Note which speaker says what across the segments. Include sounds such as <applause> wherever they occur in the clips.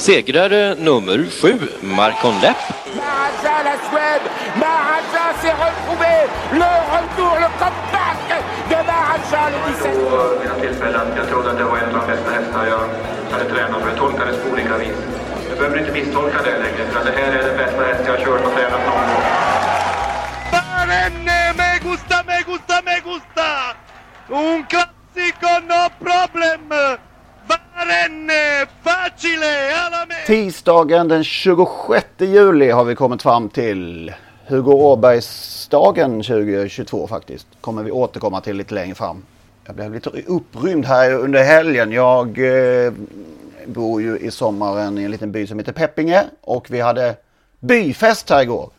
Speaker 1: Segrare nummer sju, Marcon Lepp.
Speaker 2: La Suède Maharaja s'est retrouvé Le retour, le comeback de Maharaja le 17
Speaker 3: vid något tillfälle att jag trodde att det var en av de bästa hästar jag hade tränat för det tolkades på olika vis. Jag behöver inte misstolka det längre för det här är den bästa häst jag har kört och tränat någon gång.
Speaker 4: Barenne, me gusta, me gusta, me gusta! Un classico, no problem! Barenne, facile, alla me!
Speaker 5: Tisdagen den 26 juli har vi kommit fram till. Hugo Åbergsdagen 2022 faktiskt. Kommer vi återkomma till lite längre fram. Jag blev lite upprymd här under helgen. Jag eh, bor ju i sommaren i en liten by som heter Peppinge och vi hade byfest här igår.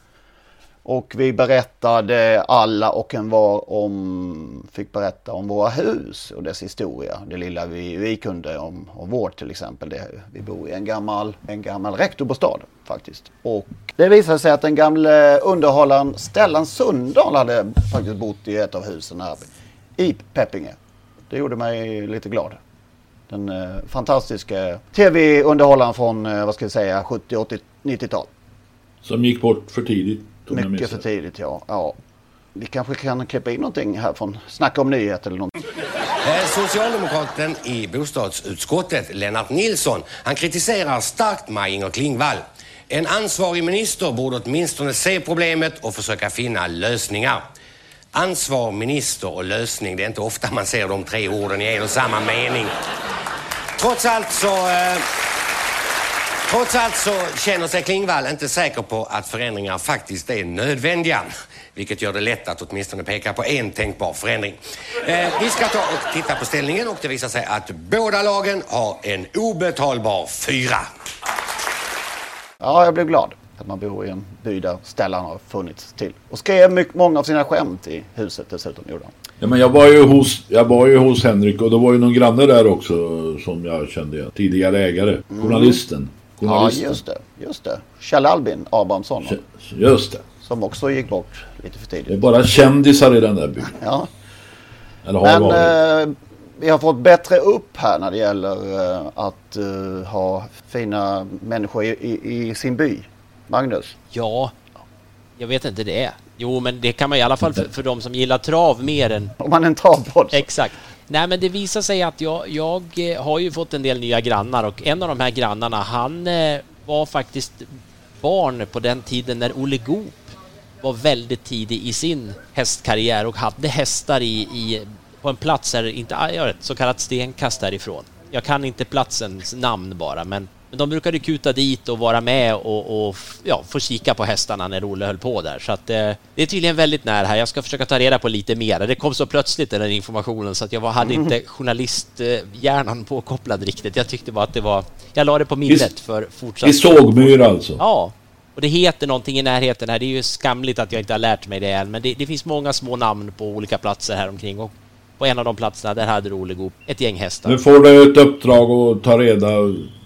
Speaker 5: Och vi berättade alla och en var om, fick berätta om våra hus och dess historia. Det lilla vi, vi kunde om, om vårt till exempel. Det, vi bor i en gammal, en gammal rektorbostad faktiskt. Och det visade sig att den gamle underhållaren Stellan Sundahl hade faktiskt bott i ett av husen här i Peppinge. Det gjorde mig lite glad. Den eh, fantastiska tv-underhållaren från, eh, vad ska vi säga, 70, 80, 90-tal.
Speaker 6: Som gick bort för tidigt om jag
Speaker 5: Mycket
Speaker 6: minns
Speaker 5: för tidigt ja. ja. Vi kanske kan klippa in någonting här från Snacka om nyheter eller något.
Speaker 7: Eh, Socialdemokraten i bostadsutskottet, Lennart Nilsson, han kritiserar starkt Maj-Inger Klingvall. En ansvarig minister borde åtminstone se problemet och försöka finna lösningar. Ansvar, minister och lösning, det är inte ofta man ser de tre orden i en och samma mening. Trots allt så... Eh, Trots allt så känner sig Klingvall inte säker på att förändringar faktiskt är nödvändiga. Vilket gör det lätt att åtminstone peka på en tänkbar förändring. Eh, vi ska ta och titta på ställningen och det visar sig att båda lagen har en obetalbar fyra.
Speaker 5: Ja, jag blev glad att man bor i en by där Stellan har funnits till. Och skrev mycket, många av sina skämt i huset dessutom. Gjorde han.
Speaker 6: Ja, men jag var ju hos, jag var ju hos Henrik och det var ju någon granne där också som jag kände igen. Tidigare ägare. Journalisten.
Speaker 5: Ja, just det. Just det. Kjell Albin Abrahamsson.
Speaker 6: Just det.
Speaker 5: Som också gick bort lite för
Speaker 6: Det är
Speaker 5: tidigt.
Speaker 6: bara kändisar i den där byn.
Speaker 5: Ja.
Speaker 6: Eller har
Speaker 5: Men
Speaker 6: varit.
Speaker 5: eh, vi har fått bättre upp här när det gäller eh, att eh, ha fina människor i, i, i sin by. Magnus?
Speaker 8: Ja, jag vet inte det. Jo, men det kan man i alla fall för, för de som gillar trav mer än...
Speaker 5: Om man är en travpodd.
Speaker 8: Exakt. Nej, men det visar sig att jag, jag eh, har ju fått en del nya grannar och en av de här grannarna, han eh, var faktiskt barn på den tiden när Olle Goop var väldigt tidig i sin hästkarriär och hade hästar i, i på en plats här, inte jag så kallat stenkast härifrån. Jag kan inte platsens namn bara, men, men de brukade kuta dit och vara med och, och ja, få kika på hästarna när Olle höll på där. Så att eh, det är tydligen väldigt nära här. Jag ska försöka ta reda på lite mer. Det kom så plötsligt den här informationen så att jag var, hade inte <laughs> journalisthjärnan påkopplad riktigt. Jag tyckte bara att det var... Jag la det på minnet för fortsatt...
Speaker 6: I Sågmyr alltså.
Speaker 8: Ja. Och det heter någonting i närheten här. Det är ju skamligt att jag inte har lärt mig det än. Men det, det finns många små namn på olika platser här omkring. Och på en av de platserna, där hade Olle Goop ett gäng hästar.
Speaker 6: Nu får du ett uppdrag att ta reda,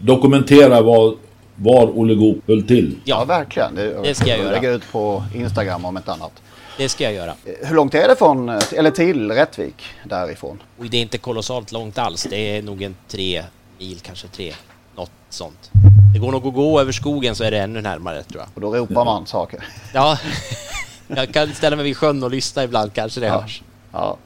Speaker 6: dokumentera vad, var Olle Goop höll till.
Speaker 5: Ja, verkligen.
Speaker 8: Det ska jag göra.
Speaker 5: Lägga ut på Instagram om ett annat.
Speaker 8: Det ska jag göra.
Speaker 5: Hur långt är det från, eller till Rättvik därifrån?
Speaker 8: Och det är inte kolossalt långt alls. Det är nog en tre mil, kanske tre. Något sånt. Det går nog att gå över skogen så är det ännu närmare tror jag.
Speaker 5: Och då ropar man saker.
Speaker 8: Ja, <laughs> jag kan ställa mig vid sjön och lyssna ibland kanske det
Speaker 5: Ja.
Speaker 8: hörs.
Speaker 5: Ja.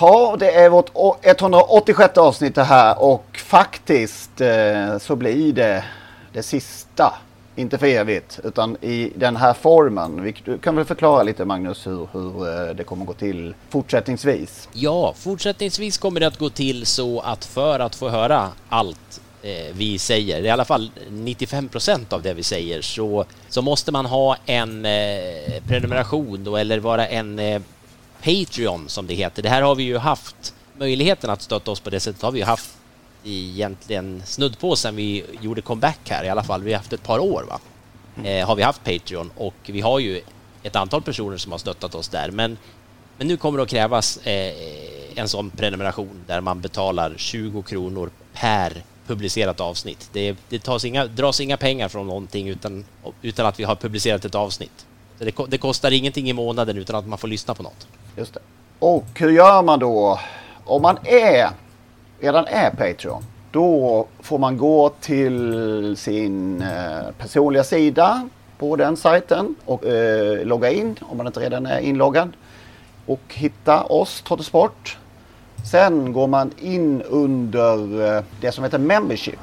Speaker 5: Ja, det är vårt 186 avsnitt det här och faktiskt eh, så blir det det sista Inte för evigt, utan i den här formen. Du kan väl förklara lite Magnus hur, hur eh, det kommer gå till fortsättningsvis?
Speaker 8: Ja, fortsättningsvis kommer det att gå till så att för att få höra allt eh, vi säger, i alla fall 95 procent av det vi säger, så, så måste man ha en eh, prenumeration då, eller vara en eh, Patreon som det heter. Det här har vi ju haft möjligheten att stötta oss på det sättet har vi ju haft egentligen snudd på sen vi gjorde comeback här i alla fall. Vi har haft ett par år va? Eh, har vi haft Patreon och vi har ju ett antal personer som har stöttat oss där. Men, men nu kommer det att krävas eh, en sån prenumeration där man betalar 20 kronor per publicerat avsnitt. Det, det tas inga, dras inga pengar från någonting utan, utan att vi har publicerat ett avsnitt. Så det, det kostar ingenting i månaden utan att man får lyssna på något.
Speaker 5: Just det. Och hur gör man då om man är, redan är Patreon? Då får man gå till sin eh, personliga sida på den sajten och eh, logga in om man inte redan är inloggad. Och hitta oss, Trottosport. Sen går man in under eh, det som heter Membership.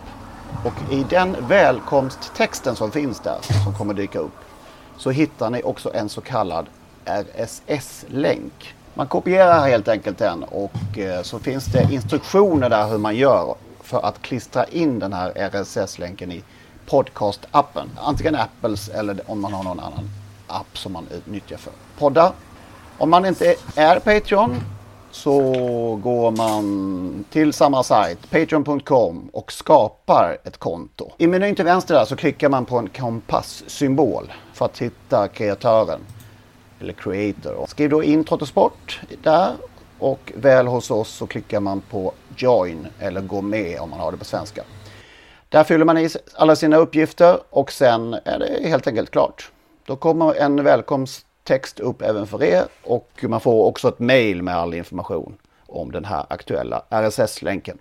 Speaker 5: Och i den välkomsttexten som finns där, som kommer dyka upp, så hittar ni också en så kallad RSS-länk. Man kopierar helt enkelt den och eh, så finns det instruktioner där hur man gör för att klistra in den här RSS-länken i podcast-appen. Antingen Apples eller om man har någon annan app som man utnyttjar för poddar. Om man inte är Patreon så går man till samma sajt, patreon.com och skapar ett konto. I menyn till vänster där så klickar man på en kompasssymbol för att hitta kreatören eller creator. Skriv då in Trottosport där och väl hos oss så klickar man på join eller gå med om man har det på svenska. Där fyller man i alla sina uppgifter och sen är det helt enkelt klart. Då kommer en välkomsttext upp även för er och man får också ett mail med all information om den här aktuella RSS-länken.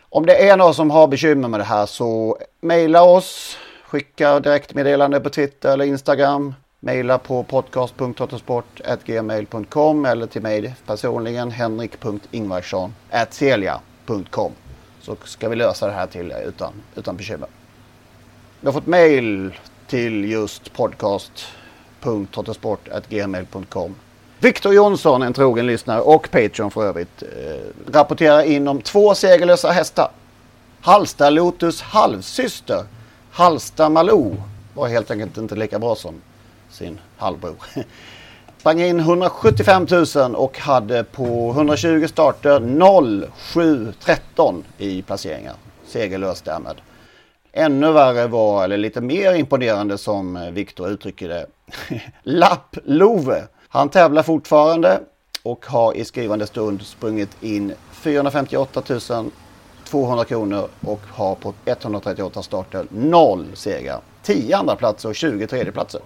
Speaker 5: Om det är någon som har bekymmer med det här så mejla oss, skicka direktmeddelande på Twitter eller Instagram Maila på podcast.autosport.gmail.com eller till mig personligen henrik.ingvarsson.celia.com så ska vi lösa det här till er utan, utan bekymmer. Vi har fått mail till just podcast.autosport.gmail.com Viktor Jonsson, en trogen lyssnare och Patreon för övrigt, eh, rapporterar in om två segerlösa hästar. Halsta Lotus halvsyster, Halsta Malou, var helt enkelt inte lika bra som sin halvbror. <laughs> Sprang in 175 000 och hade på 120 starter 0, 7, 13 i placeringar. Segerlös därmed. Ännu värre var, eller lite mer imponerande som Viktor uttrycker det, <laughs> Lapp-Love. Han tävlar fortfarande och har i skrivande stund sprungit in 458 200 kronor och har på 138 starter 0 segrar. 10 andra platser och 20 tredjeplatser.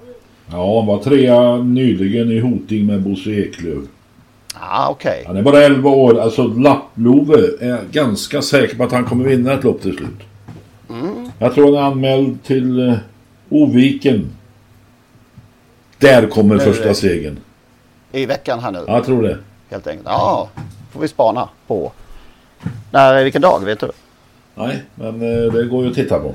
Speaker 6: Ja, han var trea nyligen i Hoting med Bosse Eklöf.
Speaker 5: Ah. Okay.
Speaker 6: Han är bara 11 år. Alltså Lapplove är ganska säker på att han kommer vinna ett lopp till slut. Mm. Jag tror han är anmäld till uh, Oviken. Där kommer nu, första segern.
Speaker 5: I veckan här nu?
Speaker 6: Ja, jag tror det.
Speaker 5: Helt enkelt. Ja, får vi spana på. När, vilken dag vet du?
Speaker 6: Nej, men uh, det går ju att titta på.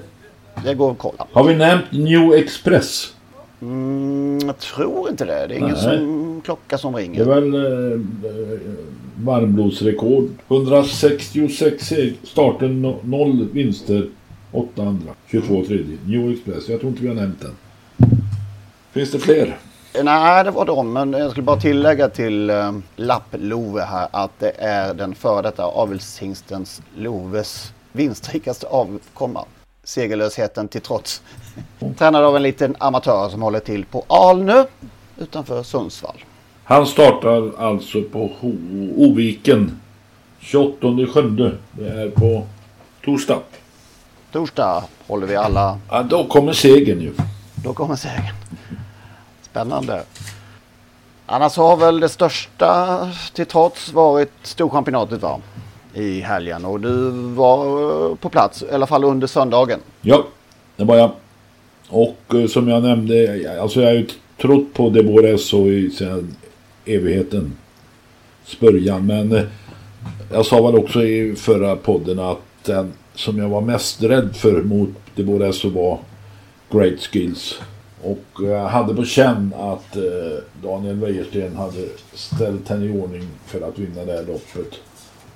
Speaker 5: Det går att kolla.
Speaker 6: Har vi nämnt New Express?
Speaker 5: Mm, jag tror inte det. Det är ingen som, klocka som ringer.
Speaker 6: Det är väl eh, varmblodsrekord. 166 starten, 0 vinster, 8 andra. 22 tredje. New Express. Jag tror inte vi har nämnt den. Finns det fler?
Speaker 5: Nej, det var de. Men jag skulle bara tillägga till äh, Lapp-Love här att det är den före detta avelshingstens Loves vinstrikaste avkomma segerlösheten till trots. <laughs> Tränad av en liten amatör som håller till på Alnö utanför Sundsvall.
Speaker 6: Han startar alltså på Oviken 28 sjunde. Det är på torsdag.
Speaker 5: Torsdag håller vi alla.
Speaker 6: Ja, då kommer segern ju.
Speaker 5: Då kommer segern. Spännande. Annars har väl det största till trots varit Storchampionatet va? I helgen och du var eh, på plats i alla fall under söndagen.
Speaker 6: Ja, det var jag. Och eh, som jag nämnde, alltså jag har ju trott på Debores så i sedan evigheten början. Men eh, jag sa väl också i förra podden att den som jag var mest rädd för mot Debores var Great Skills. Och jag hade på känn att Daniel Wäjersten hade ställt henne i ordning för att vinna det här loppet.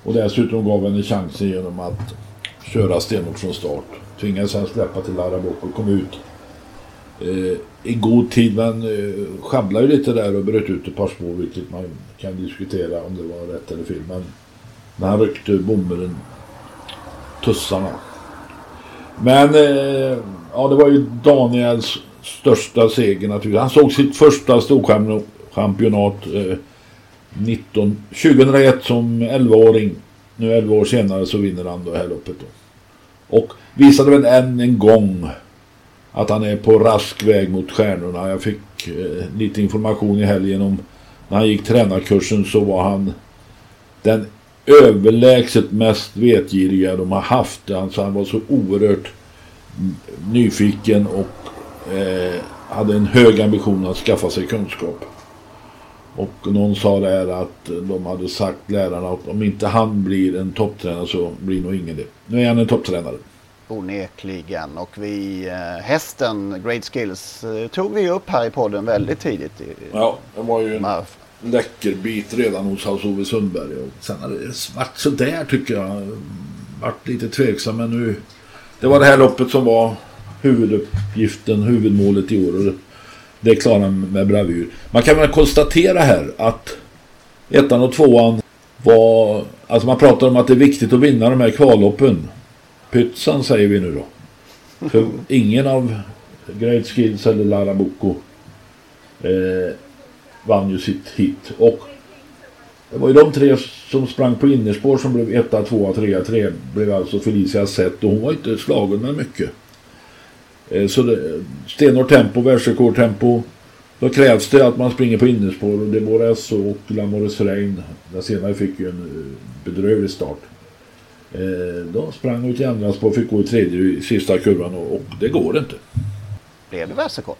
Speaker 6: Och dessutom gav henne chansen genom att köra stenhårt från start. Tvingades sen släppa till Arabok och kom ut eh, i god tid men eh, sjabblade ju lite där och bröt ut ett par spår vilket man kan diskutera om det var rätt eller fel. Men när han ryckte bommen tussarna. Men eh, ja det var ju Daniels största seger naturligtvis. Han såg sitt första storchampionat eh, 19, 2001 som 11-åring. Nu 11 år senare så vinner han det här loppet då. Och visade väl än en gång att han är på rask väg mot stjärnorna. Jag fick eh, lite information i helgen om när han gick tränarkursen så var han den överlägset mest vetgiriga de har haft. Alltså han var så oerhört nyfiken och eh, hade en hög ambition att skaffa sig kunskap. Och någon sa där att de hade sagt lärarna att om inte han blir en topptränare så blir nog ingen det. Nu är han en topptränare.
Speaker 5: Onekligen. Och vi, eh, hästen Great Skills eh, tog vi upp här i podden väldigt tidigt. I,
Speaker 6: ja, det var ju en läcker bit redan hos Hans-Ove Sundberg. Och sen har det varit sådär tycker jag. Vart lite tveksam men nu. Det var det här loppet som var huvuduppgiften, huvudmålet i år. Det klarar han med bravur. Man kan väl konstatera här att ettan och tvåan var... Alltså man pratar om att det är viktigt att vinna de här kvalloppen. Pytsan säger vi nu då. För ingen av Great Skills eller Larabuco eh, vann ju sitt hit. Och det var ju de tre som sprang på innerspår som blev etta, tvåa, trea, tre blev alltså Felicia sett och hon var inte slagen med mycket. Eh, så det, stenhårt tempo, världsrekordtempo. Då krävs det att man springer på innerspår och Demores och Lamores Rein. Den senare fick ju en eh, bedrövlig start. Eh, då sprang hon till andra spår, fick gå i tredje i sista kurvan och, och det går inte.
Speaker 5: Blev det världsrekord?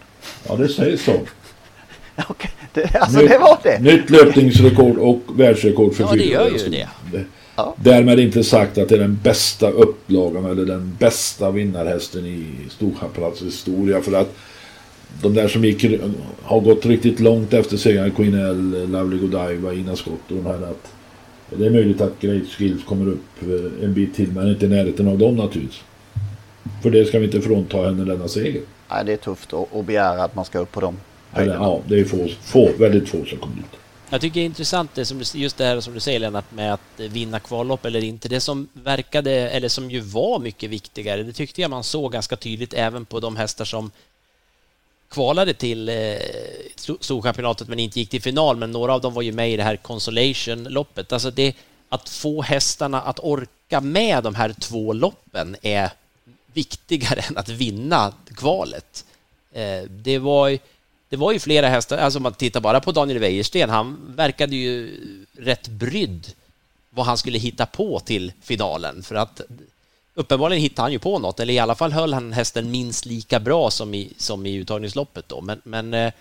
Speaker 6: Ja, det sägs så. <laughs>
Speaker 5: Okej, det, alltså nytt, det var det.
Speaker 6: Nytt löpningsrekord och världsrekord för
Speaker 8: Ja, det gör ju det.
Speaker 6: Ja. Därmed inte sagt att det är den bästa upplagan eller den bästa vinnarhästen i Storchampionats historia. För att de där som gick, har gått riktigt långt efter segern, Queen L, Lovely Godiva, Ina Scott och de här. Att det är möjligt att Great Skills kommer upp eh, en bit till men inte i närheten av dem naturligtvis. För det ska vi inte frånta henne denna seger.
Speaker 5: Nej, det är tufft att begära att man ska upp på dem.
Speaker 6: Eller, ja, det är få, få, väldigt få som kommer dit.
Speaker 8: Jag tycker det är intressant det som, just det här som du säger Lennart med att vinna kvallopp eller inte. Det som verkade, eller som ju var mycket viktigare, det tyckte jag man såg ganska tydligt även på de hästar som kvalade till eh, Storchampionatet men inte gick till final. Men några av dem var ju med i det här Consolation-loppet. Alltså det, att få hästarna att orka med de här två loppen är viktigare <laughs> än att vinna kvalet. Eh, det var det var ju flera hästar, alltså om man tittar bara på Daniel Wäjersten, han verkade ju rätt brydd vad han skulle hitta på till finalen för att uppenbarligen hittade han ju på något, eller i alla fall höll han hästen minst lika bra som i, som i uttagningsloppet då. Men, men eh,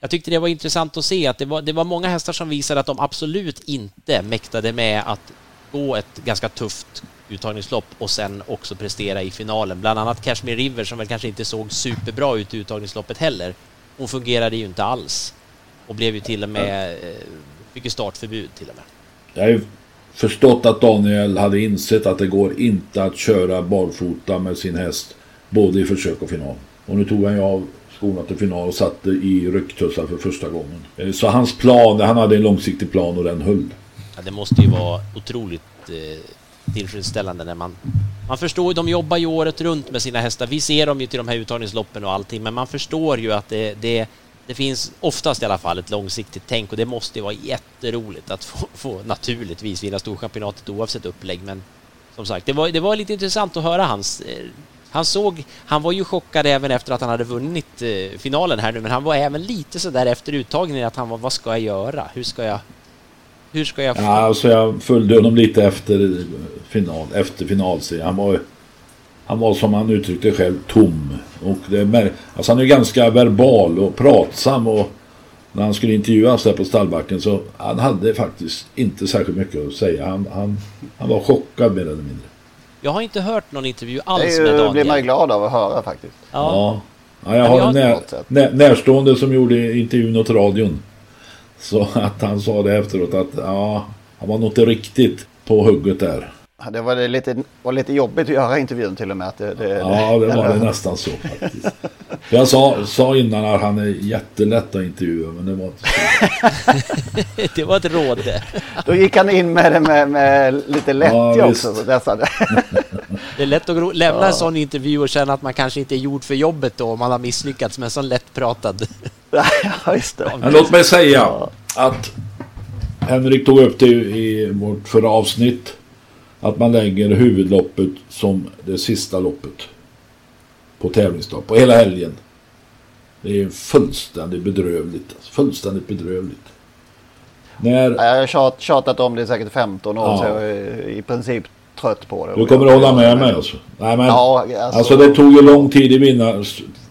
Speaker 8: jag tyckte det var intressant att se att det var, det var många hästar som visade att de absolut inte mäktade med att gå ett ganska tufft uttagningslopp och sen också prestera i finalen. Bland annat Cashmere River som väl kanske inte såg superbra ut i uttagningsloppet heller. Hon fungerade ju inte alls och blev ju till och med, eh, fick ju startförbud till och med.
Speaker 6: Jag har ju förstått att Daniel hade insett att det går inte att köra barfota med sin häst både i försök och final. Och nu tog han ju av skorna till final och satte i rycktussar för första gången. Eh, så hans plan, han hade en långsiktig plan och den höll.
Speaker 8: Ja, det måste ju vara otroligt eh, tillfredsställande när man... Man förstår ju, de jobbar ju året runt med sina hästar. Vi ser dem ju till de här uttagningsloppen och allting, men man förstår ju att det, det, det finns oftast i alla fall ett långsiktigt tänk och det måste ju vara jätteroligt att få, få naturligtvis vinna Storchampionatet oavsett upplägg. Men som sagt, det var, det var lite intressant att höra hans... Eh, han såg, han var ju chockad även efter att han hade vunnit eh, finalen här nu, men han var även lite sådär efter uttagningen att han var, vad ska jag göra? Hur ska jag hur ska jag få...
Speaker 6: Ja, alltså jag följde honom lite efter final, efter finalserien. Han var, han var som han uttryckte själv tom. Och det, alltså han är ganska verbal och pratsam och när han skulle intervjuas där på stallbacken så han hade faktiskt inte särskilt mycket att säga. Han, han, han var chockad mer eller mindre.
Speaker 8: Jag har inte hört någon intervju alls
Speaker 5: Det är
Speaker 8: med
Speaker 5: ju,
Speaker 8: Daniel.
Speaker 5: blir man ju glad av att höra faktiskt.
Speaker 8: Ja.
Speaker 6: Ja, jag
Speaker 8: Men
Speaker 6: har
Speaker 8: jag-
Speaker 6: en när, när, närstående som gjorde intervjun åt radion. Så att han sa det efteråt att ja, han var nog inte riktigt på hugget där.
Speaker 5: Ja, Det var lite, var lite jobbigt att göra intervjun till och med. Att det, det,
Speaker 6: Ja, det var det nästan så faktiskt. Jag sa, sa innan att han är jättelätt att intervjua, men det var inte så. <laughs>
Speaker 8: det var ett råd det.
Speaker 5: Då gick han in med det med, med lite lättja
Speaker 6: Ja,
Speaker 5: också. <laughs>
Speaker 8: Det är lätt att lämna
Speaker 5: Ja.
Speaker 8: en sån intervju och känna att man kanske inte är gjord för jobbet då om man har misslyckats med en sån lättpratad.
Speaker 5: Ja, just det.
Speaker 6: Men låt mig säga att Henrik tog upp det i vårt förra avsnitt. Att man lägger huvudloppet som det sista loppet. På tävlingsdag, på hela helgen. Det är fullständigt bedrövligt. Alltså. Fullständigt bedrövligt. När,
Speaker 5: Jag har tjat, tjatat om det i säkert 15 år
Speaker 6: Ja.
Speaker 5: så jag är i princip trött på det.
Speaker 6: du kommer att hålla med mig alltså? Nej, men,
Speaker 5: Ja, alltså-
Speaker 6: alltså, det tog ju lång tid i vinna.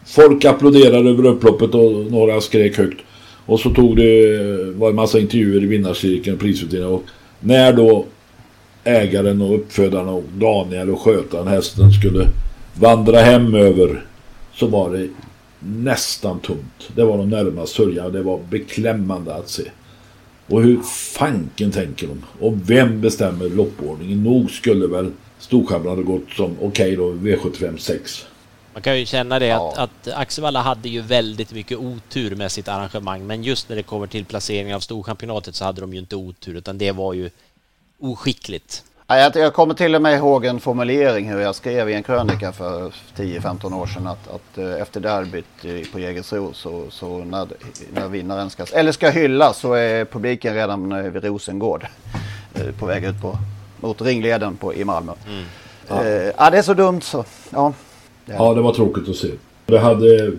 Speaker 6: Folk applåderade över upploppet och några skrek högt. Och så tog det, var en massa intervjuer i vinnarcirkeln, prisutdelningen. Och när då ägaren och uppfödaren och Daniel och skötaren, hästen, skulle vandra hem över så var det nästan tomt. Det var de närmast sörjande. Det var beklämmande att se. Och hur fanken tänker de? Och vem bestämmer loppordningen? Nog skulle väl Storchampionen ha gått som okej då V75 6.
Speaker 8: Man kan ju känna det att, att Axevalla hade ju väldigt mycket otur med sitt arrangemang men just när det kommer till placeringen av Storchampionatet så hade de ju inte otur utan det var ju oskickligt.
Speaker 5: Ja, Jag, jag kommer till och med ihåg en formulering hur jag skrev i en krönika för 10-15 år sedan att, att eh, efter derbyt i- på Jägersro så, så när, när vinnaren ska, eller ska hyllas så är publiken redan eh, vid Rosengård eh, på väg ut på, mot ringleden på, i Malmö.
Speaker 6: Ja.
Speaker 5: Eh, ja, det är så dumt så. Ja,
Speaker 6: Ja, det var tråkigt att se. Det hade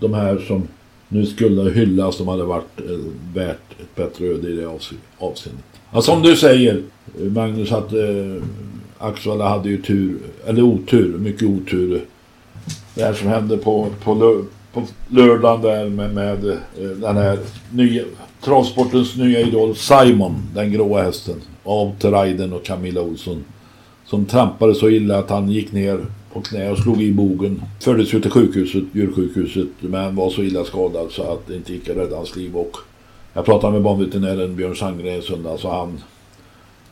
Speaker 6: de här som nu skulle hyllas, de hade varit eh, värt ett bättre öde i det avseendet. Ja, som du säger Magnus att eh, Axevalla hade ju tur, eller otur, mycket otur. Det här som hände på, på, lö, på lördagen där med, med eh, den här nya, travsportens nya idol Simon, den gråa hästen. Av Terraiden och Camilla Olsson. Som trampade så illa att han gick ner på knä och slog i bogen. Fördes ut till sjukhuset, djursjukhuset, men var så illa skadad så att det inte gick att rädda hans liv. Och jag pratade med banveterinären Björn Sandgren i söndags och han...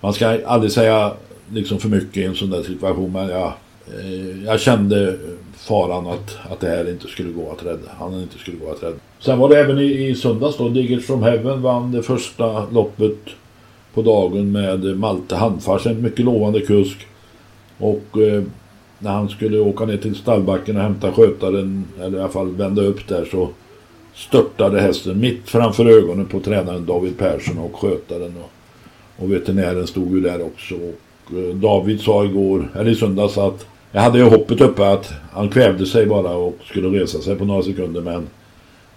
Speaker 6: Man ska aldrig säga liksom för mycket i en sån där situation men jag, eh, jag kände faran att, att det här inte skulle gå att rädda. Han inte skulle gå att rädda. Sen var det även i, i söndags då. Diggers from Heaven vann det första loppet på dagen med Malte Handfars. En mycket lovande kusk. Och eh, när han skulle åka ner till stallbacken och hämta skötaren, eller i alla fall vända upp där så störtade hästen mitt framför ögonen på tränaren David Persson och skötaren. Och, och veterinären stod ju där också. Och eh, David sa igår, eller i söndags att jag hade ju hoppet uppe att han kvävde sig bara och skulle resa sig på några sekunder men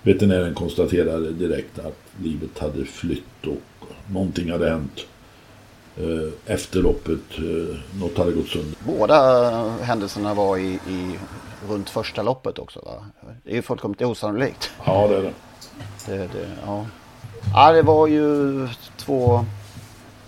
Speaker 6: veterinären konstaterade direkt att livet hade flytt och någonting hade hänt efter loppet. Eh, något hade gått sönder.
Speaker 5: Båda händelserna var i, i runt första loppet också va? Det är ju fullkomligt osannolikt.
Speaker 6: Ja, det är det.
Speaker 5: Det, det, ja. ja, det var ju två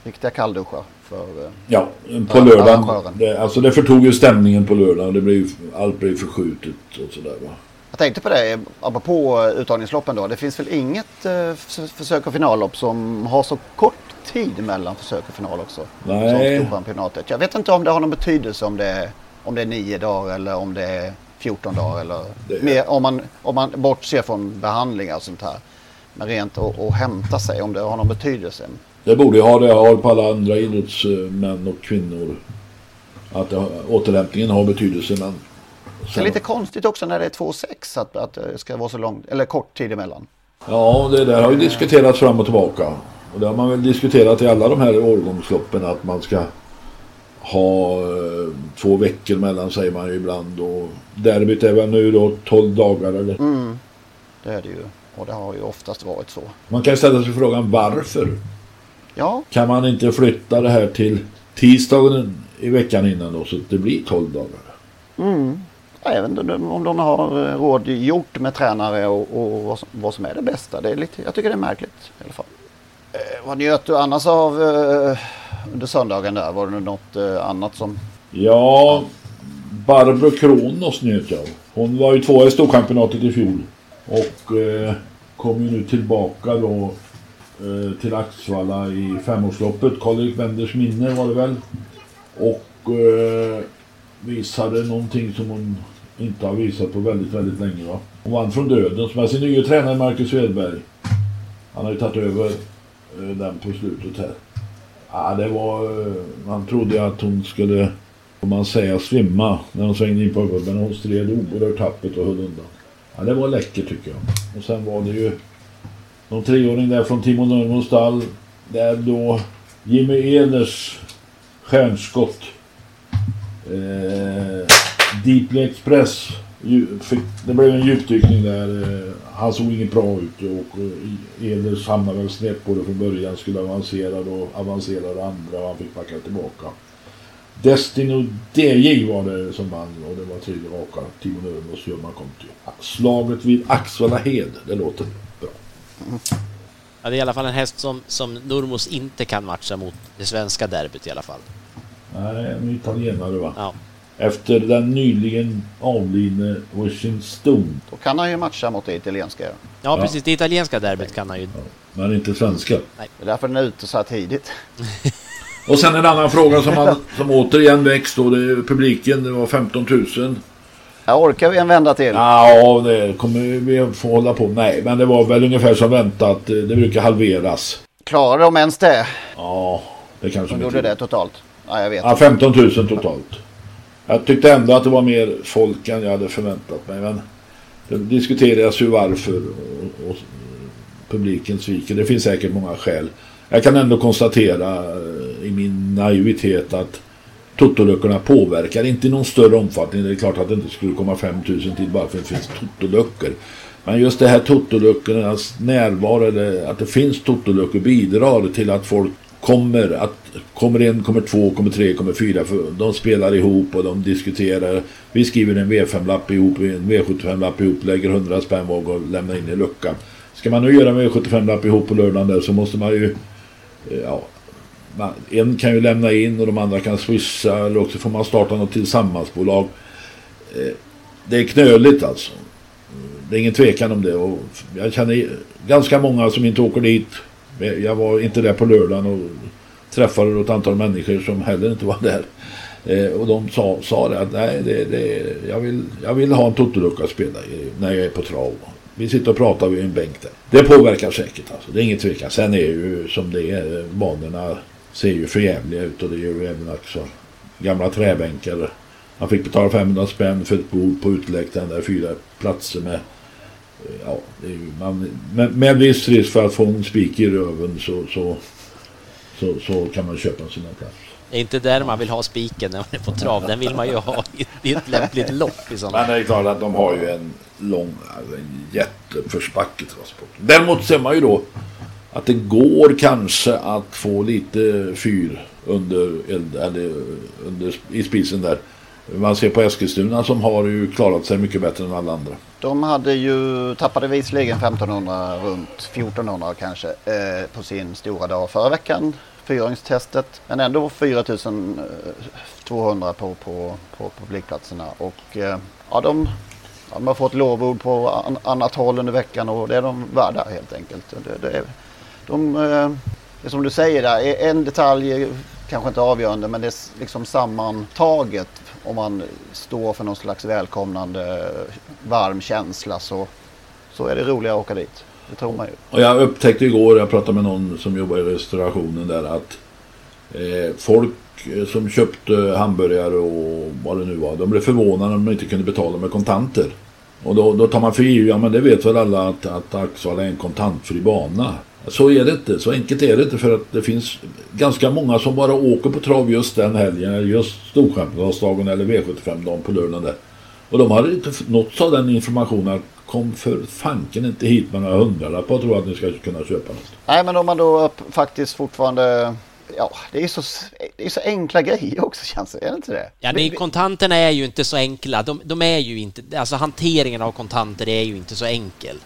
Speaker 5: riktiga kallduschar för eh,
Speaker 6: Ja, på lördagen. Det, alltså det förtog ju stämningen på lördagen. Det blev, allt blev förskjutet och sådär va.
Speaker 5: Jag tänkte på det, apropå uttagningsloppen då. Det finns väl inget eh, förs- försök och finallopp som har så kort tid mellan försök och final också?
Speaker 6: Nej.
Speaker 5: Som. Jag vet inte om det har någon betydelse om det är, om det är nio dagar eller om det är 14 dagar eller
Speaker 6: Det-
Speaker 5: mer, om, man, om man bortser från behandlingar och sånt här. Men rent att hämta sig, om det har någon betydelse.
Speaker 6: Det borde ju ha det. har på alla andra idrottsmän och kvinnor. Att det, återhämtningen har betydelse men...
Speaker 5: Det är lite konstigt också när det är 2-6 att, att det ska vara så lång, eller kort tid emellan.
Speaker 6: Ja, det där har ju diskuterats fram och tillbaka. Och det har man väl diskuterat i alla de här årgångsloppen att man ska ha eh, två veckor mellan säger man ju ibland. Och derbyt är väl nu då 12 dagar eller?
Speaker 5: Mm, det är det ju. Och det har ju oftast varit så.
Speaker 6: Man kan ställa sig frågan varför?
Speaker 5: Ja,
Speaker 6: Kan man inte flytta det här till tisdagen i veckan innan då så att det blir 12 dagar?
Speaker 5: Mm. Inte om de har eh, råd gjort med tränare och, och vad, som, vad som är det bästa. Det är lite, jag tycker det är märkligt i alla fall. Eh, vad njöt du annars av eh, under söndagen där? Var det något eh, annat som
Speaker 6: Ja, Barbro Kronos njöt jag av. Hon var ju tvåa i Storchampionatet i fjol. Och eh, kom ju nu tillbaka då eh, till Axvalla i femårsloppet. Karl-Erik Wenders minne var det väl. Och eh, visade någonting som hon inte har visat på väldigt, väldigt länge. Va? Hon vann från döden med sin nya tränare Marcus Svedberg. Han har ju tagit över Eh, den på slutet här. Ja, det var... Eh, man trodde att hon skulle, om man säger svimma när hon svängde in på huvudet. Men hon stred oerhört tappert och höll undan. Ja, det var läckert tycker jag. Och sen var det ju någon treåring där från Timo Nurmos stall. Där då Jimmy Ehlers stjärnskott. Eh, Deeply Express. Fick, det blev en djupdykning där. Eh, han såg inget bra ut och eh, Ehlers hamnade väl snett på det från början. Skulle avancera då avancerade andra och han fick backa tillbaka. Destino DJ var det som vann och det var tredje raka. Timo Nurmos gör man kom till. Slaget vid Axvalla Hed. Det låter bra.
Speaker 8: Ja, det är i alla fall en häst som, som Nurmos inte kan matcha mot det svenska derbyt i alla fall.
Speaker 6: Nej, en italienare va?
Speaker 8: Ja.
Speaker 6: Efter den nyligen avlidne Wishing Stone.
Speaker 5: Då kan han ju matcha mot det italienska.
Speaker 8: Ja, precis. Det italienska derbyt kan han ju.
Speaker 6: Men inte svenska.
Speaker 8: Nej.
Speaker 5: Det är därför den är ute så här tidigt. <laughs>
Speaker 6: Och sen en annan fråga som, man, som återigen väcks då. Det är publiken. Det var 15 000.
Speaker 5: Jag orkar vi en vända till?
Speaker 6: Ja, det kommer vi få hålla på. Nej, men det var väl ungefär som väntat. Det brukar halveras.
Speaker 5: Klarar de ens det?
Speaker 6: Ja, det kanske
Speaker 5: De
Speaker 6: de
Speaker 5: gjorde
Speaker 6: inte
Speaker 5: det totalt? Ja, jag vet
Speaker 6: Ja, 15 000 totalt. Jag tyckte ändå att det var mer folk än jag hade förväntat mig. Men det diskuteras ju varför och, och publiken sviker. Det finns säkert många skäl. Jag kan ändå konstatera eh, i min naivitet att Totoluckorna påverkar inte i någon större omfattning. Det är klart att det inte skulle komma 5000 till bara för att det finns Totoluckor. Men just det här Totoluckornas närvaro, eller att det finns Totoluckor bidrar till att folk kommer. Att kommer en, kommer två, kommer tre, kommer fyra. För de spelar ihop och de diskuterar. Vi skriver en V5-lapp ihop, en V75-lapp ihop, lägger 100 spänn var och lämnar in i luckan. Ska man nu göra en V75-lapp ihop på lördagen där så måste man ju eh, ja, man, en kan ju lämna in och de andra kan swisha eller också får man starta något tillsammansbolag. Eh, det är knöligt alltså. Det är ingen tvekan om det och jag känner ganska många som inte åker dit. Jag var inte där på lördagen och träffade ett antal människor som heller inte var där. Eh, och de sa, sa det att nej, det, det, jag, vill, jag vill ha en totolucka att spela i, när jag är på trav. Vi sitter och pratar vid en bänk där. Det påverkar säkert alltså. Det är ingen tvekan. Sen är ju som det är. Banorna ser ju förjävliga ut och det gör ju även också gamla träbänkar. Man fick betala 500 spänn för ett bord på uteläktaren där fyra platser med Ja, det är ju, man, med, med viss risk för att få en spik i röven så, så, så, så kan man köpa här plats.
Speaker 8: Det är inte där man vill ha spiken när man är på trav. Den vill man ju ha i, ett lämpligt lopp i sådana
Speaker 6: Men det är klart att de har ju en lång, alltså en jätteförsbacke transport. Däremot ser man ju då att det går kanske att få lite fyr under, eld, eller under i spisen där. Man ser på Eskilstuna som har ju klarat sig mycket bättre än alla andra.
Speaker 5: De hade ju, tappade visserligen 1500 runt 1400 kanske eh, på sin stora dag förra veckan. Fyraåringstestet. Men ändå 4200 på, på, på publikplatserna. Och eh, ja, de, de har fått lovord på an, annat håll under veckan och det är de värda helt enkelt. Det, det är, de, eh, det är som du säger där, en detalj kanske inte avgörande men det är liksom sammantaget om man står för någon slags välkomnande varm känsla så, så är det roligare att åka dit. Det tror man ju.
Speaker 6: Och jag upptäckte igår, jag pratade med någon som jobbar i restaurationen där att eh, folk eh, som köpte hamburgare och vad det nu var, de blev förvånade om de inte kunde betala med kontanter. Och då, då tar man för givet, ja men det vet väl alla att, att Axevalla är en kontantfri bana. Så är det inte, så enkelt är det inte för att det finns ganska många som bara åker på trav just den helgen, eller just Storchampionatsdagen eller V75-dagen på lördagen där. Och de har inte nåtts av den informationen att kom för fanken inte hit med några hundralappar och tro att ni ska kunna köpa något.
Speaker 5: Nej men om man då upp, faktiskt fortfarande Ja, det är, så, det är så enkla grejer också känns det, är det inte det?
Speaker 8: Ja, nej, kontanterna är ju inte så enkla. De, de, är ju inte, alltså hanteringen av kontanter är ju inte så enkel.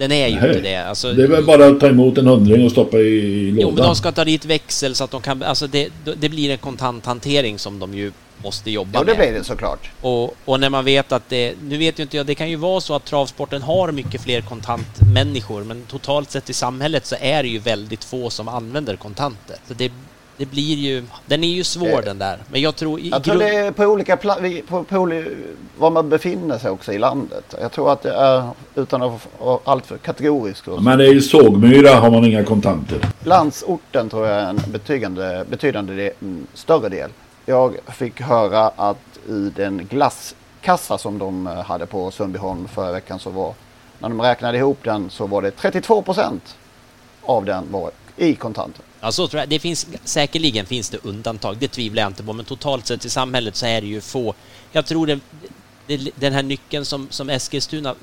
Speaker 8: Den är ju
Speaker 6: Nej.
Speaker 8: inte det. Alltså,
Speaker 6: Det är väl bara att ta emot en hundring och stoppa i, i lådan.
Speaker 8: Jo, men de ska ta dit växel så att de kan... Alltså det, det blir en kontanthantering som de ju måste jobba
Speaker 5: Ja, det
Speaker 8: med.
Speaker 5: blir det såklart.
Speaker 8: Och, och när man vet att det, nu vet ju inte jag, det kan ju vara så att travsporten har mycket fler kontantmänniskor, men totalt sett i samhället så är det ju väldigt få som använder kontanter. Så det, det blir ju, den är ju svår
Speaker 5: Eh,
Speaker 8: den där. Men jag tror i
Speaker 5: Jag tror det är på olika platser, på, på, oli- var man befinner sig också i landet. Jag tror att det är, utan att vara alltför kategorisk, då,
Speaker 6: Men i Sågmyra har man inga kontanter.
Speaker 5: Landsorten tror jag är en betydande, betydande del, mm, större del. Jag fick höra att i den glasskassa som de eh, hade på Sundbyholm förra veckan så var, när de räknade ihop den så var det 32 procent av den var i kontanter.
Speaker 8: Ja, så tror jag. Det finns, säkerligen finns det undantag, det tvivlar jag inte på, men totalt sett i samhället så är det ju få. Jag tror det, det, den här nyckeln som, som Eskilstuna,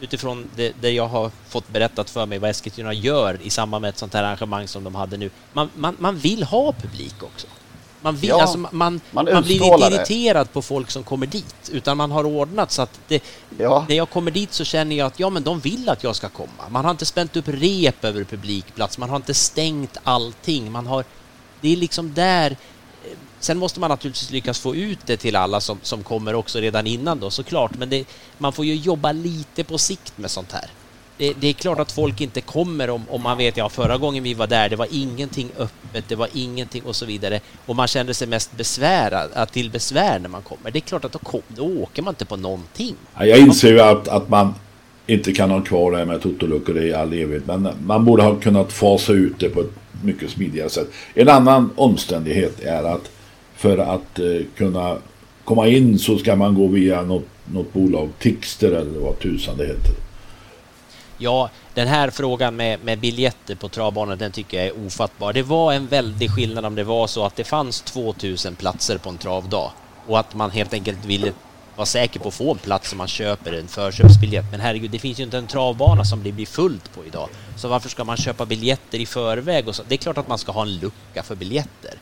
Speaker 8: utifrån det, det jag har fått berättat för mig vad Eskilstuna gör i samband med ett sånt här arrangemang som de hade nu. Man, man, man vill ha publik också. Man, vill,
Speaker 5: Ja,
Speaker 8: alltså, man, man,
Speaker 5: man
Speaker 8: blir inte
Speaker 5: det.
Speaker 8: irriterad på folk som kommer dit, utan man har ordnat så att det, när jag kommer dit så känner jag att ja, men de vill att jag ska komma. Man har inte spänt upp rep över publikplats, man har inte stängt allting. Man har, det är liksom där Sen måste man naturligtvis lyckas få ut det till alla som, som kommer också redan innan då såklart, men det, man får ju jobba lite på sikt med sånt här. Det, det är klart att folk inte kommer om, om man vet, ja förra gången vi var där, det var ingenting öppet, det var ingenting och så vidare. Och man kände sig mest besvärad, till besvär när man kommer. Det är klart att då, kom, då åker man inte på någonting.
Speaker 6: Jag inser ju att, att man inte kan ha kvar det här med totoluckor i all evighet. Men man borde ha kunnat fasa ut det på ett mycket smidigare sätt. En annan omständighet är att för att eh, kunna komma in så ska man gå via något, något bolag, Tixter eller vad tusan det heter.
Speaker 8: Ja, den här frågan med, med biljetter på travbanan, den tycker jag är ofattbar. Det var en väldig skillnad om det var så att det fanns 2000 platser på en travdag och att man helt enkelt ville vara säker på att få en plats om man köper en förköpsbiljett. Men herregud, det finns ju inte en travbana som det blir fullt på idag. Så varför ska man köpa biljetter i förväg? Och så? Det är klart att man ska ha en lucka för biljetter.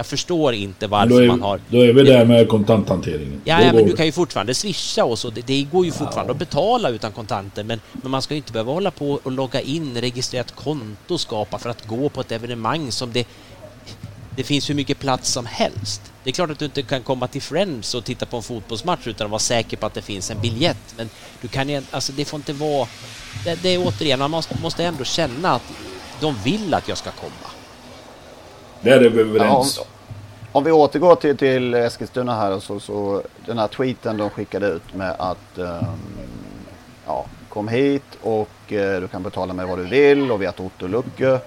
Speaker 8: Jag förstår inte varför
Speaker 6: är,
Speaker 8: man har...
Speaker 6: då är vi där med kontanthanteringen.
Speaker 8: Ja, ja men du kan ju fortfarande swisha och så. Det, det går ju fortfarande att betala utan kontanter. Men, men man ska ju inte behöva hålla på och logga in, registrera ett konto skapa för att gå på ett evenemang som det... Det finns hur mycket plats som helst. Det är klart att du inte kan komma till Friends och titta på en fotbollsmatch utan att vara säker på att det finns en biljett. Men du kan ju... Alltså det får inte vara... Det, det är återigen, man måste, måste ändå känna att de vill att jag ska komma.
Speaker 6: Där är vi överens.
Speaker 5: Ja, om, om vi återgår till, till Eskilstuna här så, så den här tweeten de skickade ut med att ehm, ja, kom hit och eh, du kan betala med vad du vill och vi har totoluckor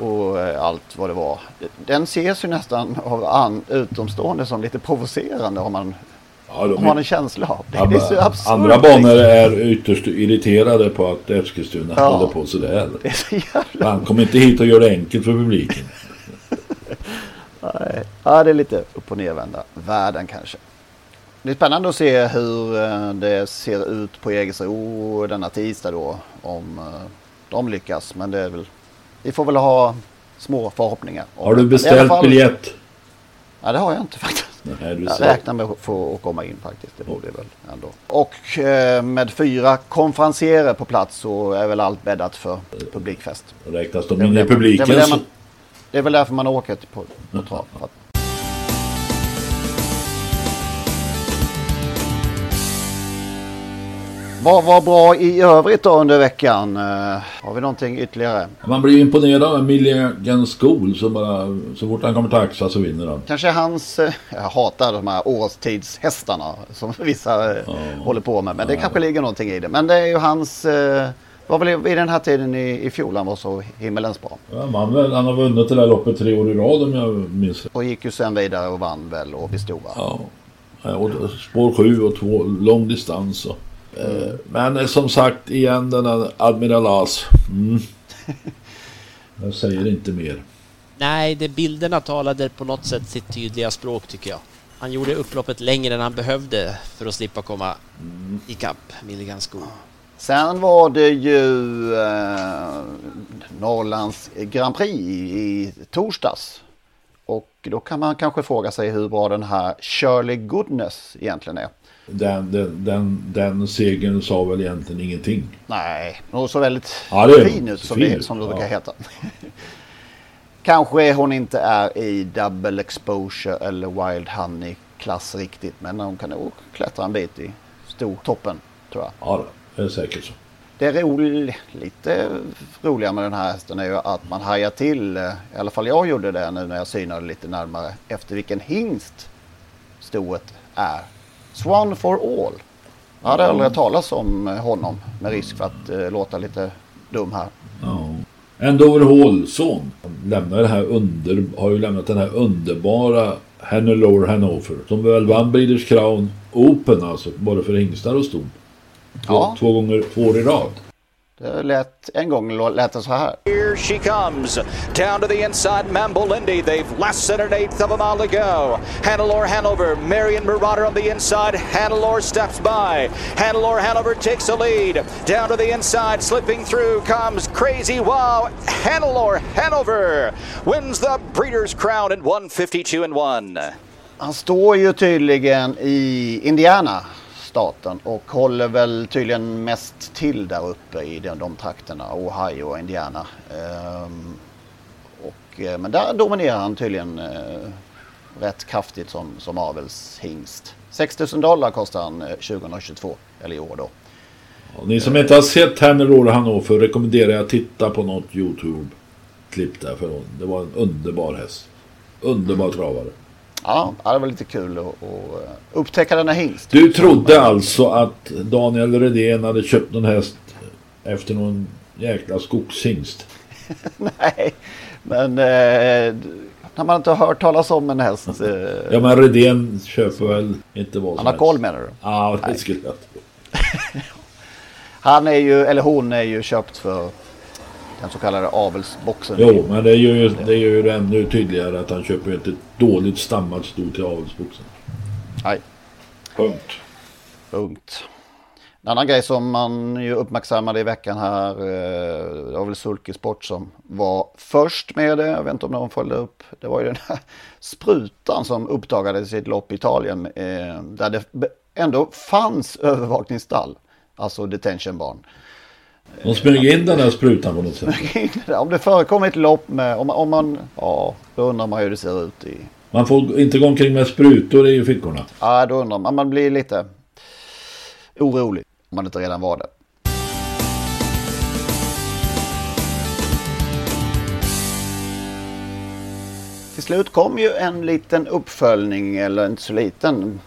Speaker 5: och eh, allt vad det var. Den ses ju nästan av an, utomstående som lite provocerande har man,
Speaker 6: Ja, de
Speaker 5: har man en känsla av. Det,
Speaker 6: Ja,
Speaker 5: det är så absurt.
Speaker 6: Andra banor är ytterst irriterade på att Eskilstuna
Speaker 5: Ja.
Speaker 6: håller på sådär.
Speaker 5: Det är så jävla...
Speaker 6: Han kommer inte hit och gör det enkelt för publiken.
Speaker 5: Nej. Ja, det är lite upp och nervända världen kanske. Det är spännande att se hur eh, det ser ut på Jägersro denna tisdag då. Om eh, de lyckas. Men det är väl, vi får väl ha små förhoppningar.
Speaker 6: Har du beställt
Speaker 5: fall-
Speaker 6: biljett?
Speaker 5: Ja, det har jag inte faktiskt.
Speaker 6: Nej,
Speaker 5: Jag räknar med att få komma in faktiskt. Det borde väl ändå. Och eh, med fyra konferenserer på plats så är väl allt bäddat för publikfest.
Speaker 6: Räknas de in i publiken
Speaker 5: man, det är väl därför man åker på, på trav. för att- Vad var bra i övrigt då under veckan? Eh, har vi någonting ytterligare?
Speaker 6: Man blir imponerad av Milligan School som bara... Så fort han kommer till Axa så vinner han.
Speaker 5: Kanske hans, eh, jag hatar de här årstidshästarna som vissa eh, håller på med. Men det kanske ligger någonting i det. Men det är ju hans, var väl vid den här tiden i, i fjol han var så himmelens bra.
Speaker 6: Ja, man, väl- han har vunnit det där loppet tre år i rad om jag minns rätt.
Speaker 5: Och gick ju sen vidare och vann väl och bestod va?
Speaker 6: Ja. Och spår sju och två lång distans. Och, eh, men eh, som sagt igen den här Admiral As. Mm. <laughs> Jag säger inte mer.
Speaker 8: Nej, det bilderna talade på något sätt sitt tydliga språk tycker jag. Han gjorde upploppet längre än han behövde för att slippa komma ikapp Milligan School.
Speaker 5: Sen var det ju eh, Norrlands Grand Prix i, i torsdags. Och då kan man kanske fråga sig hur bra den här Shirley Goodness egentligen är.
Speaker 6: Den, den, den, den segern sa väl egentligen ingenting.
Speaker 5: Nej, hon såg väldigt
Speaker 6: Ja,
Speaker 5: fin
Speaker 6: hon.
Speaker 5: ut som,
Speaker 6: Fin
Speaker 5: det, som det
Speaker 6: ja.
Speaker 5: brukar heta. <laughs> Kanske hon inte är i double exposure eller wild honey klass riktigt. Men de kan nog klättra en bit i stortoppen tror jag.
Speaker 6: Ja, det är säkert så.
Speaker 5: Det rol, lite roliga med den här hästen är ju att man hajar till, eh, i alla fall jag gjorde det nu när jag synade lite närmare, efter vilken hingst stoet är. Swan for all. Jag hade aldrig talas om honom med risk för att uh, låta lite dum här.
Speaker 6: Ja. Andover Hall-son lämnar det här under, har ju lämnat den här underbara Hannelore Hanover som väl vann Breeders Crown Open alltså, både för hingstar och ston. Två,
Speaker 5: Ja.
Speaker 6: två gånger, två år i rad.
Speaker 5: Det lät, en gång lät det så här.
Speaker 9: Here she comes. Down to the inside, Mambo Lindy. They've less than an eighth of a mile to go. Hannelore Hanover, Marion Marauder on the inside. Hannelore steps by. Hannelore Hanover takes the lead. Down to the inside, slipping through comes Crazy Wow. Hannelore Hanover wins the Breeders' Crown in 152 and 1.
Speaker 5: Han står ju tydligen i Indiana staten och håller väl tydligen mest till där uppe i de, de trakterna, Ohio och Indiana. Ehm, och, eh, men där dominerar han tydligen eh, rätt kraftigt som, som avelshingst. 6 000 dollar kostar han eh, 2022, eller i år då.
Speaker 6: Ja, ni som inte har sett Hannelore Hannover rekommenderar jag att titta på något Youtube-klipp där för. Det var en underbar häst. Underbar travare.
Speaker 5: Ja, det var lite kul att, eh, upptäcka denna hingst.
Speaker 6: Du trodde alltså att Daniel Redén hade köpt någon häst efter någon jäkla skogshingst? <laughs>
Speaker 5: Nej, men eh, när man inte har hört talas om en häst. <laughs> Eh,
Speaker 6: Ja men Redén köper väl inte vad som
Speaker 5: Han har
Speaker 6: helst.
Speaker 5: koll menar du?
Speaker 6: Ja, det
Speaker 5: Nej.
Speaker 6: skulle jag tro. <laughs>
Speaker 5: Han är ju, eller hon är ju köpt för den så kallade avelsboxen.
Speaker 6: Jo, men det gör, ju, det gör ju det ännu tydligare att han köper inte ett dåligt stammat sto till avelsboxen.
Speaker 5: Nej.
Speaker 6: Punkt.
Speaker 5: Punkt. En annan grej som man ju uppmärksammade i veckan här, eh, det var väl Sulkesport som var först med det. Jag vet inte om någon följde upp. Det var ju den här sprutan som uppdagades i ett lopp i Italien eh, där det ändå fanns övervakningsstall. Alltså detention barn.
Speaker 6: De smyger in den där sprutan på något sätt.
Speaker 5: om det förekommer ett lopp med, om, om man, ja, då undrar man hur det ser ut i,
Speaker 6: Man får inte gå omkring med sprutor i fickorna.
Speaker 5: ja då undrar man, man blir lite orolig om man inte redan var det. Till slut kom ju en liten uppföljning, eller inte så liten,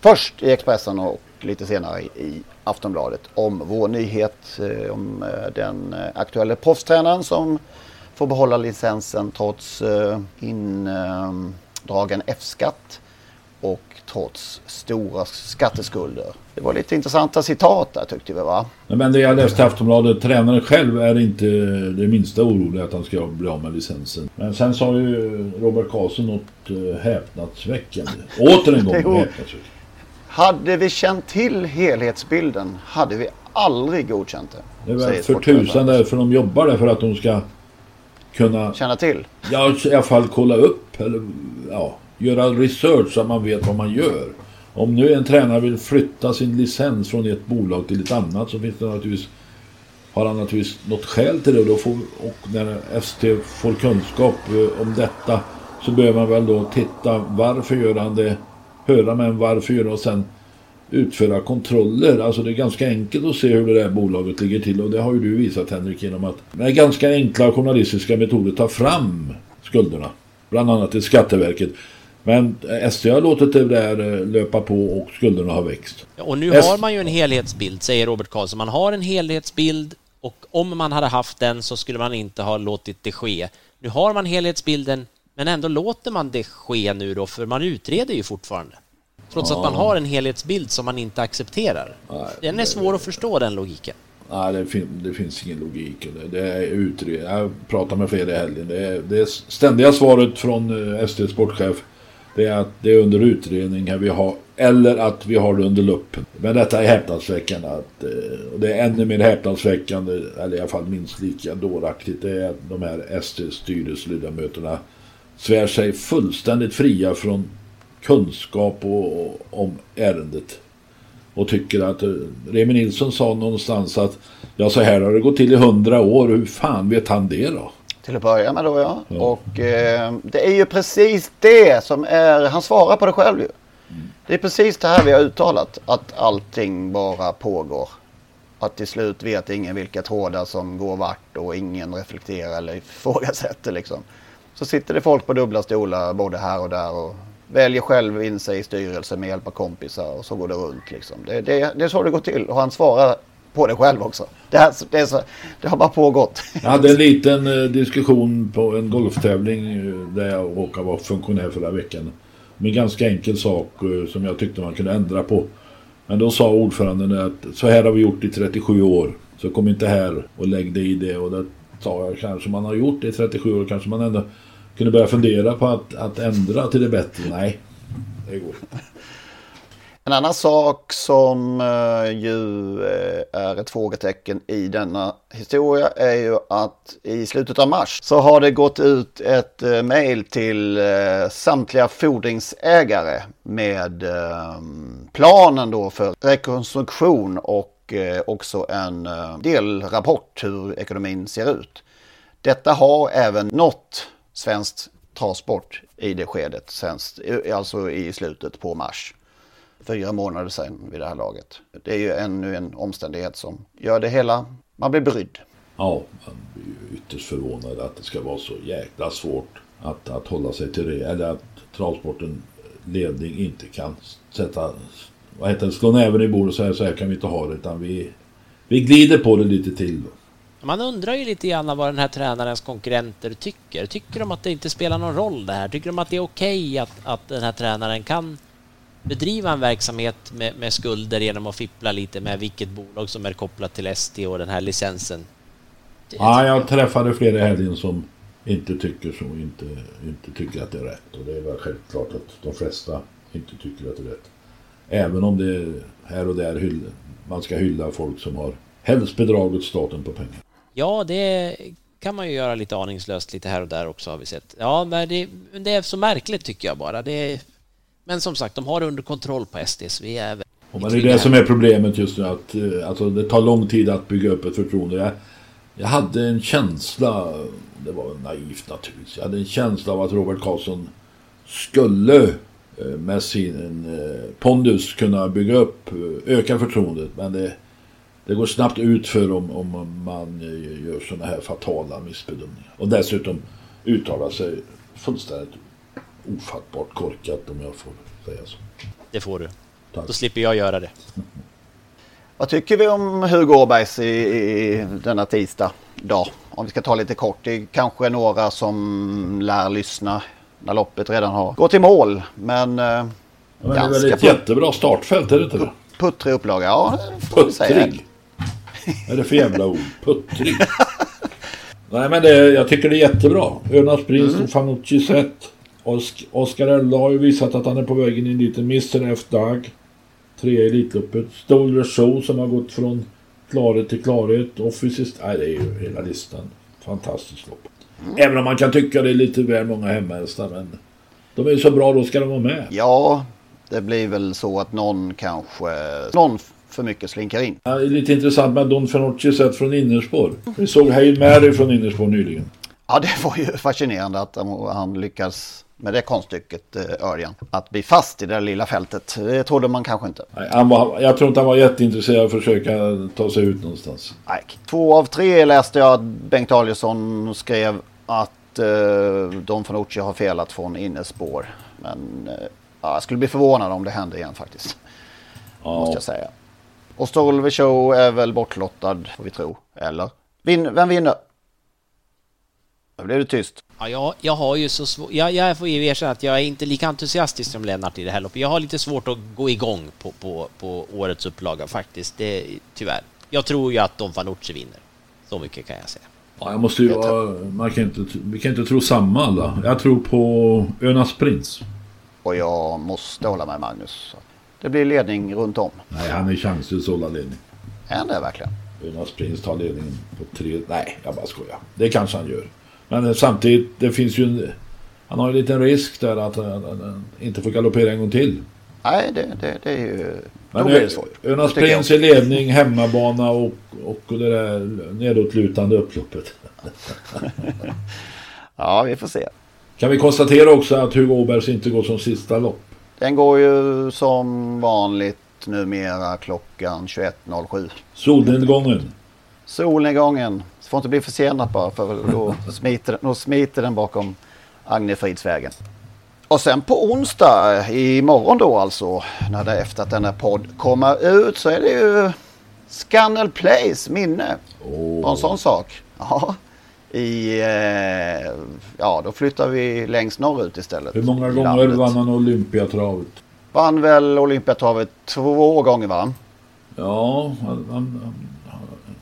Speaker 5: först i Expressen och lite senare i, Aftonbladet om vår nyhet eh, om eh, den eh, aktuella proffstränaren som får behålla licensen trots indragen F-skatt och trots stora skatteskulder. Det var lite intressanta citat där tyckte vi va?
Speaker 6: Men det jag läste i Aftonbladet, tränaren själv är inte det minsta orolig att han ska bli av med licensen. Men sen sa ju Robert Karlsson något häpnadsväckande. Åter en gång <laughs> häpnadsväckande.
Speaker 5: Hade vi känt till helhetsbilden hade vi aldrig godkänt det.
Speaker 6: Det är väl för tusan därför de jobbar där för att de ska kunna
Speaker 5: Känna till.
Speaker 6: Ja, i alla fall kolla upp eller ja, göra research så att man vet vad man gör. Om nu en tränare vill flytta sin licens från ett bolag till ett annat så finns det naturligtvis har han naturligtvis något skäl till det och, då får, och när ST får kunskap eh, om detta så behöver man väl då titta varför gör han det, höra med en varför gör det och sen utföra kontroller. Alltså det är ganska enkelt att se hur det där bolaget ligger till och det har ju du visat Henrik genom att med ganska enkla journalistiska metoder ta fram skulderna. Bland annat till Skatteverket. Men ST har låtit det där eh, löpa på och skulderna har växt.
Speaker 8: Och nu har man ju en helhetsbild, säger Robert Karlsson. Man har en helhetsbild och om man hade haft den så skulle man inte ha låtit det ske. Nu har man helhetsbilden, men ändå låter man det ske nu då, för man utreder ju fortfarande. Trots
Speaker 6: Ja.
Speaker 8: att man har en helhetsbild som man inte accepterar. Den är svår att förstå, den logiken.
Speaker 6: Nej, det, fin det finns ingen logik. Det, det är utred Jag pratade med flera i helgen. Det, är, det är ständiga svaret från eh, ST sportchef. Det är att det är under utredning här vi har. Eller att vi har det under luppen. Men detta är häpnadsväckande. Att, eh, och det är ännu mer häpnadsväckande. Eller i alla fall minst lika dåraktigt. Det är att de här ST-styrelseledamöterna svär sig fullständigt fria från kunskap och, och, om ärendet. Och tycker att, eh, Remi Nilsson sa någonstans att ja så här har det gått till i hundra år, hur fan vet han det då?
Speaker 5: Till att börja med då ja. Och eh, det är ju precis det som är, han svarar på det själv ju. Det är precis det här vi har uttalat. Att allting bara pågår. Att till slut vet ingen vilka trådar som går vart och ingen reflekterar eller ifrågasätter liksom. Så sitter det folk på dubbla stolar både här och där och väljer själv in sig i styrelsen med hjälp av kompisar och så går det runt liksom. Det, det, det är så det går till och han svarar på det själv också. Det, här, det, är så, det har bara pågått.
Speaker 6: Jag hade en liten eh, diskussion på en golftävling eh, där jag råkade vara funktionär förra veckan. Med en ganska enkel sak eh, som jag tyckte man kunde ändra på. Men då sa ordföranden att så här har vi gjort i 37 år. Så kom inte här och lägg dig i det. Och det sa jag kanske man har gjort det i 37 år. Kanske man ändå kunde börja fundera på att, att ändra till det bättre. Nej, det går inte.
Speaker 5: En annan sak som eh, ju eh, är ett frågetecken i denna historia är ju att i slutet av mars så har det gått ut ett eh, mejl till samtliga fordringsägare med planen då för rekonstruktion och Eh, också en eh, delrapport hur ekonomin ser ut. Detta har även nått svenskt travsport i det skedet, svenskt, eh, alltså i slutet på mars fyra månader sedan vid det här laget. Det är ju ännu en omständighet som gör det hela, man blir brydd.
Speaker 6: Ja, man blir ju ytterst förvånad att det ska vara så jäkla svårt att, att hålla sig till det. Eller att travsporten ledning inte kan sätta, vad heter det, slå näven i bordet och säga så här kan vi inte ha det. Utan vi, vi glider på det lite till.
Speaker 8: Man undrar ju lite grann vad den här tränarens konkurrenter tycker. Tycker de att det inte spelar någon roll det här? Tycker de att det är okej okay att, att den här tränaren kan bedriva en verksamhet med, med, skulder genom att fippla lite med vilket bolag som är kopplat till ST och den här licensen.
Speaker 6: Ja, jag träffade flera i helgen som inte tycker så, inte, inte tycker att det är rätt. Och det är väl självklart att de flesta inte tycker att det är rätt. Även om det här och där hyll, man ska hylla folk som har helst bedragit staten på pengar.
Speaker 8: Ja, det kan man ju göra lite aningslöst lite här och där också har vi sett. Ja, men det, det är så märkligt tycker jag bara. Det, men som sagt, de har det under kontroll på SD, så vi är
Speaker 6: och men det är det som är problemet just nu, att eh, alltså, det tar lång tid att bygga upp ett förtroende. Jag, jag hade en känsla, det var naivt naturligtvis, jag hade en känsla av att Robert Karlsson skulle med sin eh, pondus kunna bygga upp, öka förtroendet. Men det, det går snabbt ut för om, om man gör sådana här fatala missbedömningar. Och dessutom uttala sig fullständigt ofattbart korkat om jag får säga så.
Speaker 8: Det får du. Tack. Då slipper jag göra det. <laughs>
Speaker 5: Vad tycker vi om Hugo Åbergs i, i denna tisdag dag? Om vi ska ta lite kort. Det är kanske några som lär lyssna när loppet redan har gått i mål. Men, eh, ja,
Speaker 6: men det är väl ett jättebra startfält, är det inte det?
Speaker 5: Puttrig upplaga, ja.
Speaker 6: Puttrig? Vad är det för jävla ord? Puttrig? <laughs> Nej men det, jag tycker det är jättebra. Önas Prins mm. och Fanucci sett. Osk Oskar Elde har ju visat att han är på väg in i en liten Mr F-dag. Tre i Elitloppet. Stolder Show som har gått från klarhet till klarhet. Officist. Nej, det är ju hela listan. Fantastiskt lopp. Även om man kan tycka det är lite väl många hemhästar. Men de är ju så bra, då ska de vara med.
Speaker 5: Ja, det blir väl så att någon kanske... Någon för mycket slinkar in.
Speaker 6: Ja, det är lite intressant med Don Fenocci sett från innerspår. Vi såg Hail Mary från innerspår nyligen.
Speaker 5: Ja, det var ju fascinerande att han lyckas med det konststycket, eh, Örjan. Att bli fast i det där lilla fältet, det trodde man kanske inte.
Speaker 6: Nej, han var, jag tror inte han var jätteintresserad av att försöka ta sig ut någonstans.
Speaker 5: Nej. Två av tre läste jag att Bengt Adielsson skrev att eh, Don Fanucci har felat från innespår. Men eh, ja, jag skulle bli förvånad om det händer igen faktiskt. Ja. Måste jag säga. Och Stolve Show är väl bortlottad, får vi tro. Eller? Vin, vem vinner? Nu blev det tyst.
Speaker 8: Ja, jag, jag har ju så svårt... Jag, jag får ju erkänna att jag är inte lika entusiastisk som Lennart i det här loppet. Jag har lite svårt att gå igång på, på, på årets upplaga faktiskt. Det, tyvärr. Jag tror ju att Don Fanucci vinner. Så mycket kan jag säga.
Speaker 6: Ja, jag måste ju vara... Man kan inte, vi kan inte tro samma alla. Jag tror på Önas Prins.
Speaker 5: Och jag måste hålla med Magnus. Det blir ledning runt om.
Speaker 6: Nej, han är chanslös att hålla ledning.
Speaker 5: Är det verkligen?
Speaker 6: Önas Prins tar ledningen på tre... Nej, jag bara skojar. Det kanske han gör. Men samtidigt, det finns ju en... Han har en liten risk där att han inte får galoppera en gång till.
Speaker 5: Nej, det, det, det är ju...
Speaker 6: Men då blir det svårt. Önas Prins i ledning, hemmabana och, och det där nedåtlutande upploppet. <laughs>
Speaker 5: ja, vi får se.
Speaker 6: Kan vi konstatera också att Hugo Åbergs inte går som sista lopp?
Speaker 5: Den går ju som vanligt numera klockan 21.07.
Speaker 6: Solnedgången.
Speaker 5: Solnedgången. Får inte bli försenat bara för då <laughs> smiter, då smiter den bakom Agnefridsvägen. Och sen på onsdag imorgon då alltså, när det efter att denna podd kommer ut så är det ju Scannel Plays minne. Oh. en sån sak. Ja. I, eh, ja, då flyttar vi längst norrut istället.
Speaker 6: Hur många gånger vann han Olympiatravet?
Speaker 5: Vann väl Olympiatravet två gånger va?
Speaker 6: Ja, han, han,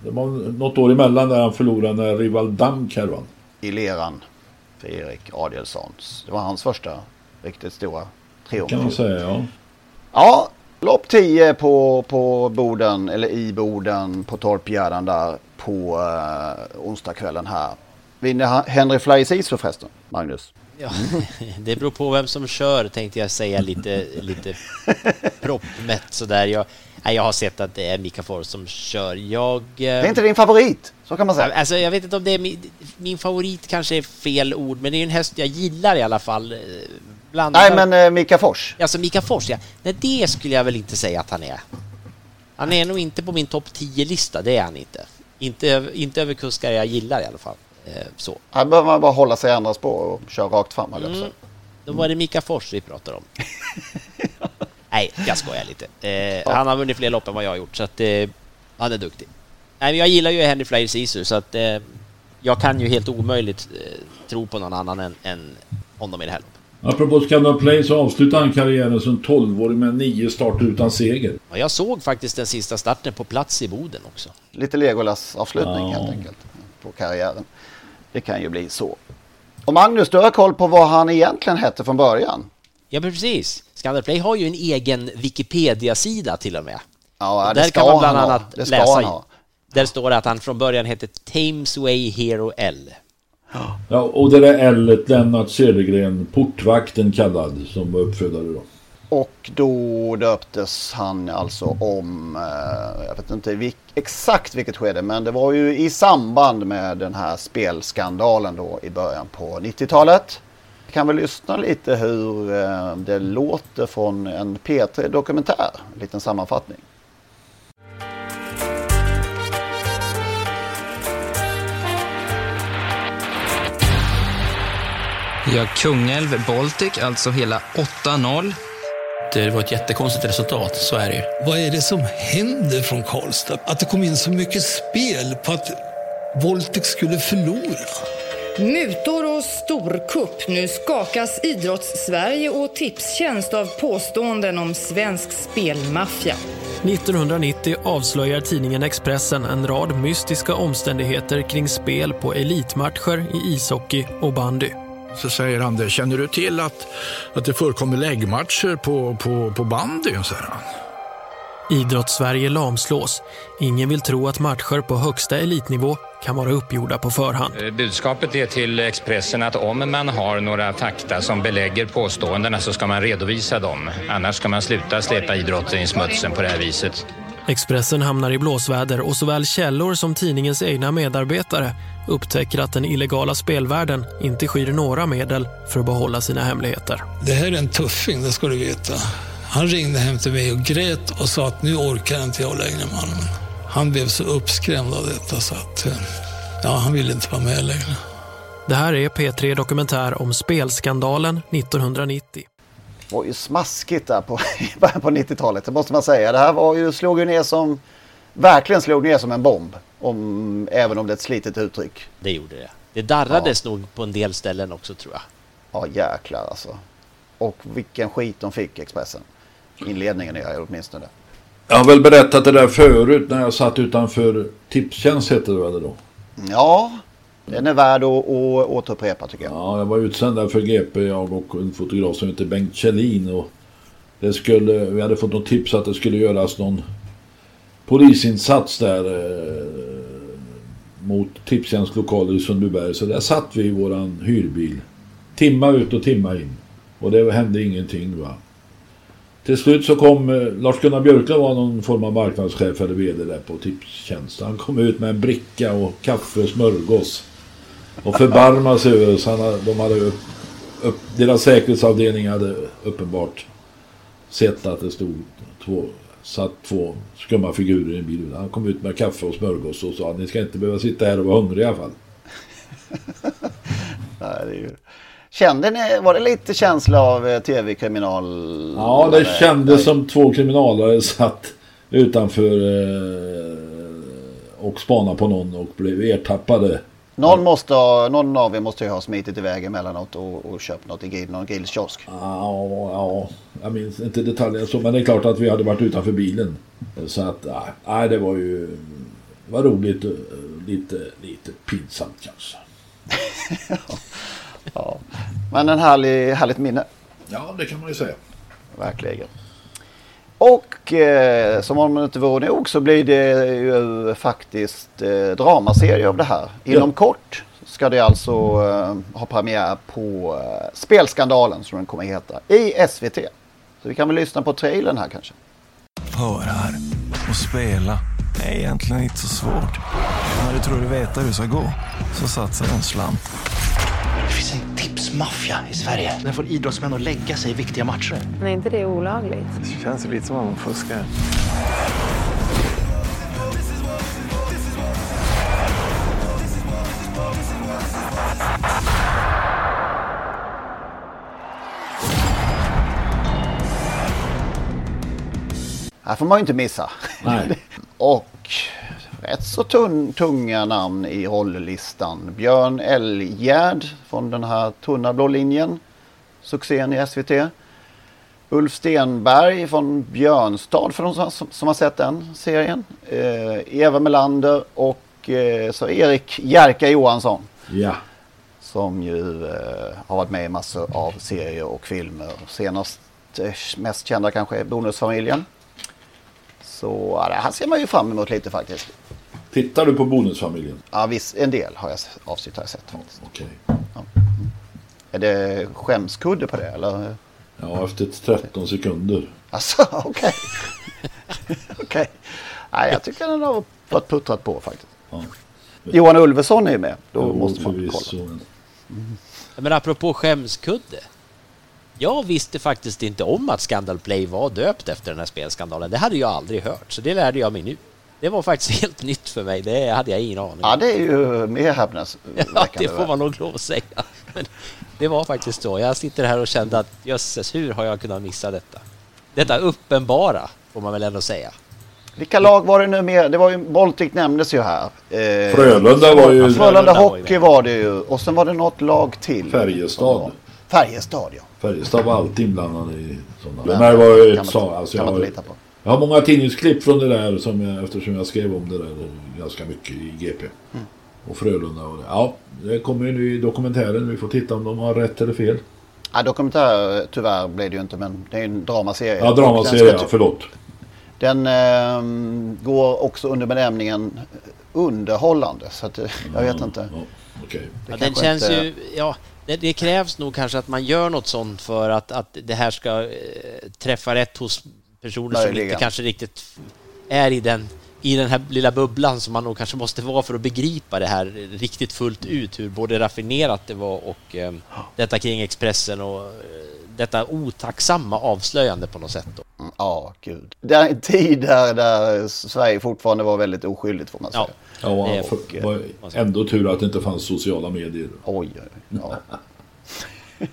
Speaker 6: det var något år emellan där han förlorade när Rival Dank här vann.
Speaker 5: I leran för Erik Adielssons. Det var hans första riktigt stora triumf.
Speaker 6: Kan man säga ja.
Speaker 5: Ja, lopp 10 på, på Boden, eller i Boden på Torpgärdan där på uh, onsdagskvällen här. Vinner Henry Flyers Iso förresten, Magnus?
Speaker 8: Ja, <laughs> det beror på vem som kör tänkte jag säga lite, lite <laughs> proppmätt sådär. Jag, nej, jag har sett att det är Mika Fors som kör. Jag...
Speaker 5: Det är inte din favorit, så kan man säga.
Speaker 8: Alltså, jag vet inte om det är min, min favorit kanske är fel ord, men det är en häst jag gillar i alla fall. Eh,
Speaker 5: bland nej, men eh, Mika Fors.
Speaker 8: Alltså Mika Fors, ja. Nej, det skulle jag väl inte säga att han är. Han är nog inte på min topp 10-lista, det är han inte. Inte, inte över kuskar jag gillar i alla fall. Eh, så.
Speaker 5: Här behöver man bara hålla sig i andra spår och köra rakt fram. Mm.
Speaker 8: Då var det Mika Fors vi pratade om. <laughs> Nej, jag skojar lite. Eh, ja. Han har vunnit fler lopp än vad jag har gjort, så att, eh, han är duktig. Nej, men jag gillar ju Henry Flyer Sisu, så att eh, jag kan ju helt omöjligt eh, tro på någon annan än, än honom i det här loppet.
Speaker 6: Apropå Scandal Play så avslutade han karriären som 12-åring med nio starter utan seger.
Speaker 8: Ja, jag såg faktiskt den sista starten på plats i Boden också.
Speaker 5: Lite Legolas-avslutning ja. helt enkelt på karriären. Det kan ju bli så. Och Magnus, du har koll på vad han egentligen hette från början?
Speaker 8: Ja, precis. Scandal Play har ju en egen Wikipedia-sida till och med.
Speaker 5: Ja, och det där ska kan man bland annat det läsa. Han ha.
Speaker 8: Där står det att han från början hette Tamesway Hero L.
Speaker 6: Ja, och det där L, Lennart Cedergren, portvakten kallad, som var uppfödare då.
Speaker 5: Och då döptes han alltså om, eh, jag vet inte vilk, exakt vilket skede, men det var ju i samband med den här spelskandalen då i början på 90-talet. Vi kan väl lyssna lite hur eh, det låter från en P3 Dokumentär, en liten sammanfattning.
Speaker 10: Ja, Kungälv Baltic, alltså hela 8-0.
Speaker 11: Det var ett jättekonstigt resultat, så är det ju.
Speaker 12: Vad är det som händer från Karlstad? Att det kom in så mycket spel på att Baltic skulle förlora.
Speaker 13: Mutor och storkupp. Nu skakas idrotts-Sverige och Tipstjänst av påståenden om svensk spelmaffia.
Speaker 14: 1990 avslöjar tidningen Expressen en rad mystiska omständigheter kring spel på elitmatcher i ishockey och bandy.
Speaker 15: Så säger han det, känner du till att, att det förekommer läggmatcher på, på, på bandyn? Säger han.
Speaker 14: Idrottssverige lamslås. Ingen vill tro att matcher på högsta elitnivå kan vara uppgjorda på förhand.
Speaker 16: Eh, budskapet är till Expressen att om man har några fakta som belägger påståendena så ska man redovisa dem. Annars ska man sluta släpa idrotten i smutsen på det här viset.
Speaker 14: Expressen hamnar i blåsväder och såväl källor som tidningens egna medarbetare upptäcker att den illegala spelvärlden inte skyr några medel för att behålla sina hemligheter.
Speaker 12: Det här är en tuffing, det ska du veta. Han ringde hem till mig och grät och sa att nu orkar inte jag längre mannen. Han blev så uppskrämd av detta så att eh, ja, han ville inte vara med längre.
Speaker 14: Det här är P3 Dokumentär om spelskandalen 1990.
Speaker 5: Det var ju smaskigt där på, <laughs> på 90-talet, det måste man säga. Det här var ju, slog ju ner som, verkligen slog ner som en bomb. Om, även om det är ett slitet uttryck.
Speaker 8: Det gjorde det. Det darrades ja. nog på en del ställen också tror jag.
Speaker 5: Ja jäklar alltså. Och vilken skit de fick Expressen. Inledningen är jag åtminstone.
Speaker 6: Jag har väl berättat det där förut när jag satt utanför Tipstjänst hette det väl då?
Speaker 5: Ja, den är värd att, att återupprepa tycker jag.
Speaker 6: Ja, jag var utsänd där för GP, jag och en fotograf som heter Bengt Kjellin. Och det skulle, vi hade fått något tips att det skulle göras någon polisinsats där eh, mot Tipstjänsts lokaler i Sundbyberg. Så där satt vi i våran hyrbil. Timma ut och timma in. Och det hände ingenting va. Till slut så kom eh, Lars-Gunnar Björklund var någon form av marknadschef eller vd där på Tipstjänst. Han kom ut med en bricka och kaffe och smörgås. Och förbarmade sig över oss. Han, de hade upp, upp, deras säkerhetsavdelning hade uppenbart sett att det stod två, satt två skumma figurer i en bil. Han kom ut med kaffe och smörgås och sa att ni ska inte behöva sitta här och vara hungriga i alla fall. <laughs>
Speaker 5: Nej, ju... Kände ni, var det lite känsla av eh, tv-kriminal?
Speaker 6: Ja, det kändes som två kriminalare satt utanför eh, och spanade på någon och blev ertappade.
Speaker 5: Någon, måste ha, någon av er måste ju ha smitit iväg emellanåt och, och köpt något i grill, någon grillkiosk.
Speaker 6: Ja, ja, jag minns inte detaljer så, men det är klart att vi hade varit utanför bilen. Så att, nej, det var ju var roligt och lite, lite pinsamt kanske. <laughs>
Speaker 5: ja. Men en härlig, härligt minne.
Speaker 6: Ja, det kan man ju säga.
Speaker 5: Verkligen. Och eh, som om det inte vore nog så blir det ju faktiskt eh, dramaserie av det här. Inom ja. kort ska det alltså eh, ha premiär på eh, Spelskandalen som den kommer att heta i SVT. Så vi kan väl lyssna på trailern här kanske.
Speaker 17: Hör här och spela är egentligen inte så svårt. När du tror du vet hur det ska gå så satsar du en slant.
Speaker 18: Det finns en tipsmaffia i Sverige. Den får idrottsmän att lägga sig i viktiga matcher.
Speaker 19: Men är inte det olagligt?
Speaker 17: Det känns lite som att man fuskar.
Speaker 5: Här får man ju inte missa.
Speaker 6: Nej. <laughs>
Speaker 5: och rätt så tunn, tunga namn i rolllistan. Björn Elgärd från den här tunna blå linjen. Succén i SVT. Ulf Stenberg från Björnstad för de som, som har sett den serien. Eh, Eva Melander och eh, så Erik Jerka Johansson.
Speaker 6: Ja.
Speaker 5: Som ju eh, har varit med i massor av serier och filmer. Senast eh, mest kända kanske är Bonusfamiljen. Så ja, det här ser man ju fram emot lite faktiskt.
Speaker 6: Tittar du på Bonusfamiljen?
Speaker 5: Ja, viss, en del har jag, avsnitt har jag sett. Faktiskt.
Speaker 6: Okej.
Speaker 5: Ja. Mm. Är det skämskudde på det eller?
Speaker 6: Ja, efter 13 sekunder.
Speaker 5: Alltså, <laughs> okej. okej. Nej, jag tycker den har fått puttrat på faktiskt.
Speaker 6: Ja.
Speaker 5: Johan Ulveson är ju med. Då
Speaker 6: Jo,
Speaker 5: måste man kolla.
Speaker 8: Men apropå skämskudde. Jag visste faktiskt inte om att Scandal Play var döpt efter den här spelskandalen. Det hade jag aldrig hört, så det lärde jag mig nu. Det var faktiskt <laughs> helt nytt för mig. Det hade jag ingen aning om.
Speaker 5: Ja, det är ju mer häpnadsväckande.
Speaker 8: Ja, det får man nog lov att säga. Men det var faktiskt så. Jag sitter här och kände att jösses, hur har jag kunnat missa detta? Detta uppenbara, får man väl ändå säga.
Speaker 5: Vilka lag var det nu mer? Det var ju, Baltic nämndes ju här. Eh,
Speaker 6: Frölunda var ju-
Speaker 5: Frölunda Hockey var det ju. Och sen var det något lag till.
Speaker 6: Färjestad.
Speaker 5: Färjestad, ja.
Speaker 6: Färjestad var alltid inblandad i sådana.
Speaker 5: Men
Speaker 6: Det var ju ett sa, alltså
Speaker 5: kan
Speaker 6: jag,
Speaker 5: man
Speaker 6: har,
Speaker 5: inte lita på.
Speaker 6: Jag har många tidningsklipp från det där som jag, eftersom jag skrev om det där ganska mycket i GP.
Speaker 5: Mm.
Speaker 6: Och Frölunda och det. Ja, det kommer ju nu i dokumentären. Vi får titta om de har rätt eller fel.
Speaker 5: Ja, dokumentär tyvärr blev det ju inte, men det är en dramaserie.
Speaker 6: Ja, dramaserie, ja, förlåt.
Speaker 5: Den ehm, går också under benämningen underhållande. Så att, eh, jag vet inte.
Speaker 6: Okej.
Speaker 8: Ja, den känns
Speaker 5: inte-
Speaker 8: ju, ja, det, det krävs nog kanske att man gör något sånt för att, att det här ska eh, träffa rätt hos personer som
Speaker 5: Möjligen.
Speaker 8: inte kanske riktigt är i den, i den här lilla bubblan som man nog kanske måste vara för att begripa det här riktigt fullt ut, hur både raffinerat det var och eh, detta kring Expressen och eh, detta otacksamma avslöjande på något sätt. Då.
Speaker 5: Mm, Ja, gud. Det är en tid där, där Sverige fortfarande var väldigt oskyldigt får man säga.
Speaker 6: Ja, och
Speaker 5: Det-
Speaker 6: för, det var ändå tur att det inte fanns sociala medier.
Speaker 5: Oj, ja. <laughs>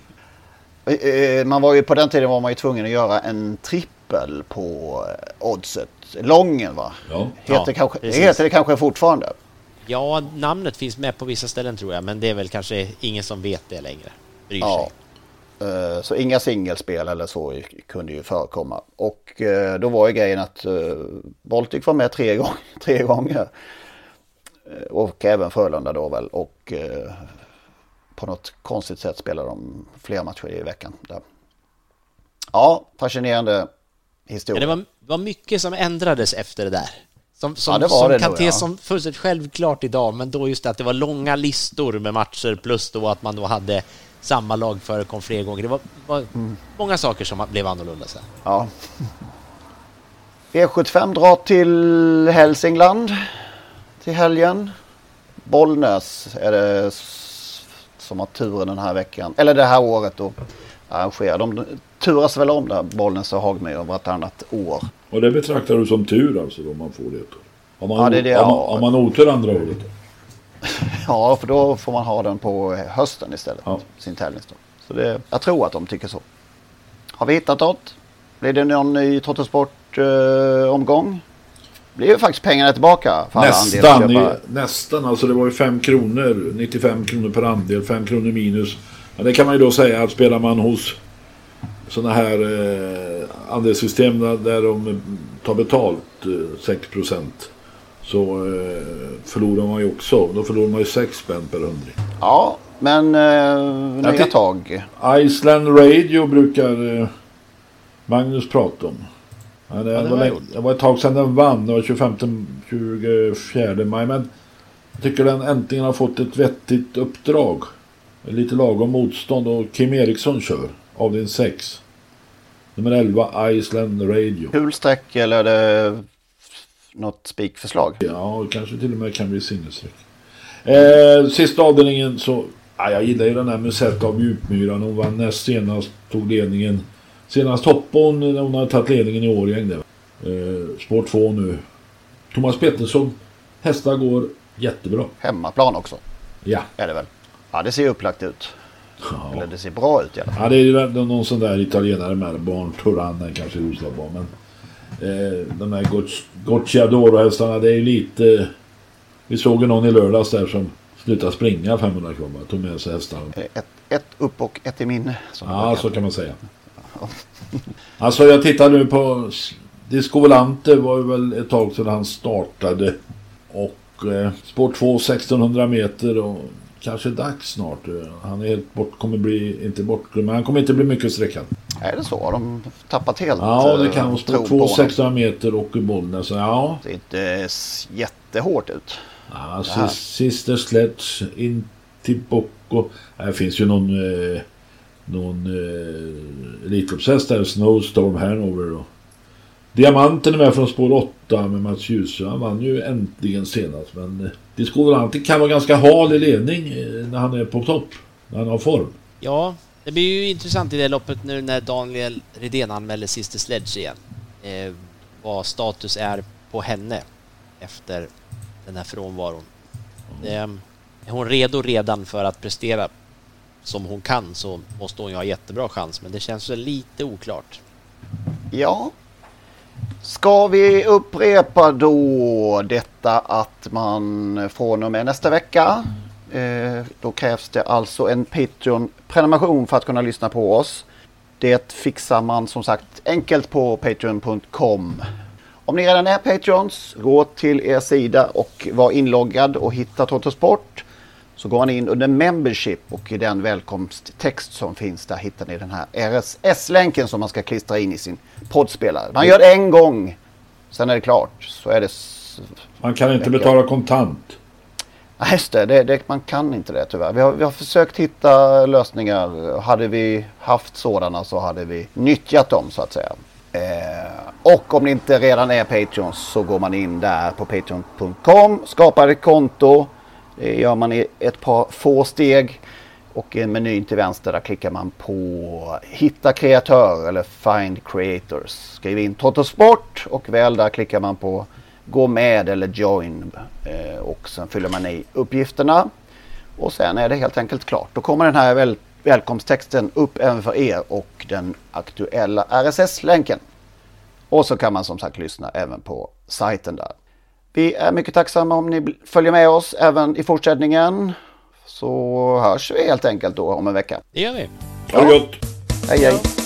Speaker 5: Eh, Man var ju på den tiden var man ju tvungen att göra en trippel på eh, oddset. Lången va?
Speaker 6: Ja.
Speaker 5: Heter,
Speaker 8: Ja,
Speaker 5: kanske,
Speaker 8: precis.
Speaker 5: heter det kanske fortfarande.
Speaker 8: Ja, namnet finns med på vissa ställen tror jag, men det är väl kanske ingen som vet det längre. Bryr sig.
Speaker 5: Ja. Eh, Så inga singelspel eller så kunde ju förekomma. Och eh, då var ju grejen att Baltic var med tre, gång, <laughs> tre gånger. Och även Frölunda då väl. Och på något konstigt sätt spelade de flera matcher i veckan. Där. Ja, fascinerande
Speaker 8: Ja,
Speaker 5: historia.
Speaker 8: det var, var mycket som ändrades efter det där. Som, som,
Speaker 5: Ja,
Speaker 8: som kan te
Speaker 5: ja.
Speaker 8: som fullständigt självklart idag, men då just det att det var långa listor med matcher plus då att man då hade samma lag förekom flera gånger. Det var, var
Speaker 5: Mm.
Speaker 8: många saker som blev annorlunda sen.
Speaker 5: Ja. V75 drar till Hälsingland till helgen. Bollnäs är det som har turen den här veckan. Eller det här året då arrangerar. De turas väl om där, Bollnäs och Hagmyr vartannat år.
Speaker 6: Och det betraktar du som tur alltså då man får det? Har man,
Speaker 5: Ja, det är det,
Speaker 6: man,
Speaker 5: ja.
Speaker 6: har man otur andra året? <laughs>
Speaker 5: Ja, för då får man ha den på hösten istället. Sin tävlingsdag. Så det, jag tror att de tycker så. Har vi hittat något? Blir det någon ny Trottosport-omgång? blir ju faktiskt pengarna tillbaka för alla
Speaker 6: Nästan, i,
Speaker 5: andelsköpare.
Speaker 6: nästan. Alltså det var ju 5 kronor, 95 kronor per andel, 5 kronor minus. Ja, det kan man ju då säga att spelar man hos sådana här eh, andelssystem där, där de tar betalt eh, 6 procent. Så eh, förlorar man ju också. Då förlorar man ju 6 spänn per hundring.
Speaker 5: Ja, men eh, nya
Speaker 6: till-
Speaker 5: tag.
Speaker 6: Iceland Radio brukar eh, Magnus prata om. Ja, det,
Speaker 5: det
Speaker 6: var länge, det var ett tag sedan den vann. Det var 25, 24 maj. Men jag tycker den äntligen har fått ett vettigt uppdrag. Lite lagom motstånd och Kim Eriksson kör. Avdelning 6. Nummer 11 Iceland Radio.
Speaker 5: Kul streck eller är det något spikförslag?
Speaker 6: Ja, kanske till och med kan bli sinnesstreck. Eh, sista avdelningen så... Ja, jag gillar ju den här Musetta av Djupmyran. Hon vann näst senast, tog ledningen. Senast hoppade hon när hon hade tagit ledningen i Årjäng. Eh, spår 2 nu. Thomas Pettersson. Hästar går jättebra.
Speaker 5: Hemmaplan också.
Speaker 6: Ja.
Speaker 5: Är det väl? Ja, det ser upplagt ut. Eller det ser bra ut i alla fall.
Speaker 6: Ja, det är ju någon sån där italienare med. Barn Turan kanske i Roslagsbanan. Men eh, de här Goc- Gocciadoro-hästarna, det är ju lite... Vi såg ju någon i lördags där som slutade springa 500 km. Tog med sig hästarna.
Speaker 5: Ett, ett upp och ett i minne.
Speaker 6: Ja, så kan man säga. <laughs> Alltså jag tittar nu på Disco Volante var ju väl ett tag sedan han startade. Och eh, Sport 2 1600 meter och kanske dags snart. Han är helt bort, kommer bli, inte bortglömd, men han kommer inte bli mycket sträckad.
Speaker 5: Är det så? Har de tappat helt
Speaker 6: Ja, det
Speaker 5: eh,
Speaker 6: kan vara
Speaker 5: tro
Speaker 6: Sport
Speaker 5: på
Speaker 6: 2
Speaker 5: honom?
Speaker 6: 1600 meter och i Bollnäs. Så ja.
Speaker 5: Det är inte jättehårt ut.
Speaker 6: Ja, sis- Sister Sledge, in till Bocco. Här finns ju någon, eh, någon eh, Elitloppshäst där, Snowstorm Hanover. Och Diamanten är med från spår 8 med Mats Djuse. Han vann ju äntligen senast. Men eh, Disco Volante kan vara ganska hal i ledning eh, när han är på topp. När han har form.
Speaker 8: Ja, det blir ju intressant i det loppet nu när Daniel Redén anmäler Sister Sledge igen. Eh, vad status är på henne efter den här frånvaron. Eh, är hon redo redan för att prestera som hon kan så måste hon ju ha jättebra chans, men det känns väl lite oklart.
Speaker 5: Ja. Ska vi upprepa då detta att man från och med nästa vecka eh, då krävs det alltså en Patreon-prenumeration för att kunna lyssna på oss. Det fixar man som sagt enkelt på patreon.com. Om ni redan är Patreons, gå till er sida och var inloggad och hitta Totosport. Så går man in under Membership och i den välkomsttext som finns där hittar ni den här RSS-länken som man ska klistra in i sin poddspelare. Man gör det en gång, sen är det klart. Så är det...
Speaker 6: Man kan inte betala kontant.
Speaker 5: Nej, just det, det, det. Man kan inte det tyvärr. Vi har, vi har försökt hitta lösningar. Hade vi haft sådana så hade vi nyttjat dem så att säga. Eh, och om ni inte redan är Patreons så går man in där på patreon.com, skapar ett konto. Det gör man i ett par få steg. Och i menyn till vänster där klickar man på Hitta kreatör eller Find creators. Skriv in Totosport och väl där klickar man på Gå med eller Join. Eh, och sen fyller man i uppgifterna. Och sen är det helt enkelt klart. Då kommer den här väl, välkomsttexten upp även för er och den aktuella RSS-länken. Och så kan man som sagt lyssna även på sajten där. Vi är mycket tacksamma om ni följer med oss även i fortsättningen. Så hörs vi helt enkelt då om en vecka.
Speaker 8: Det gör vi.
Speaker 6: Ha det gott!
Speaker 5: Hej hej!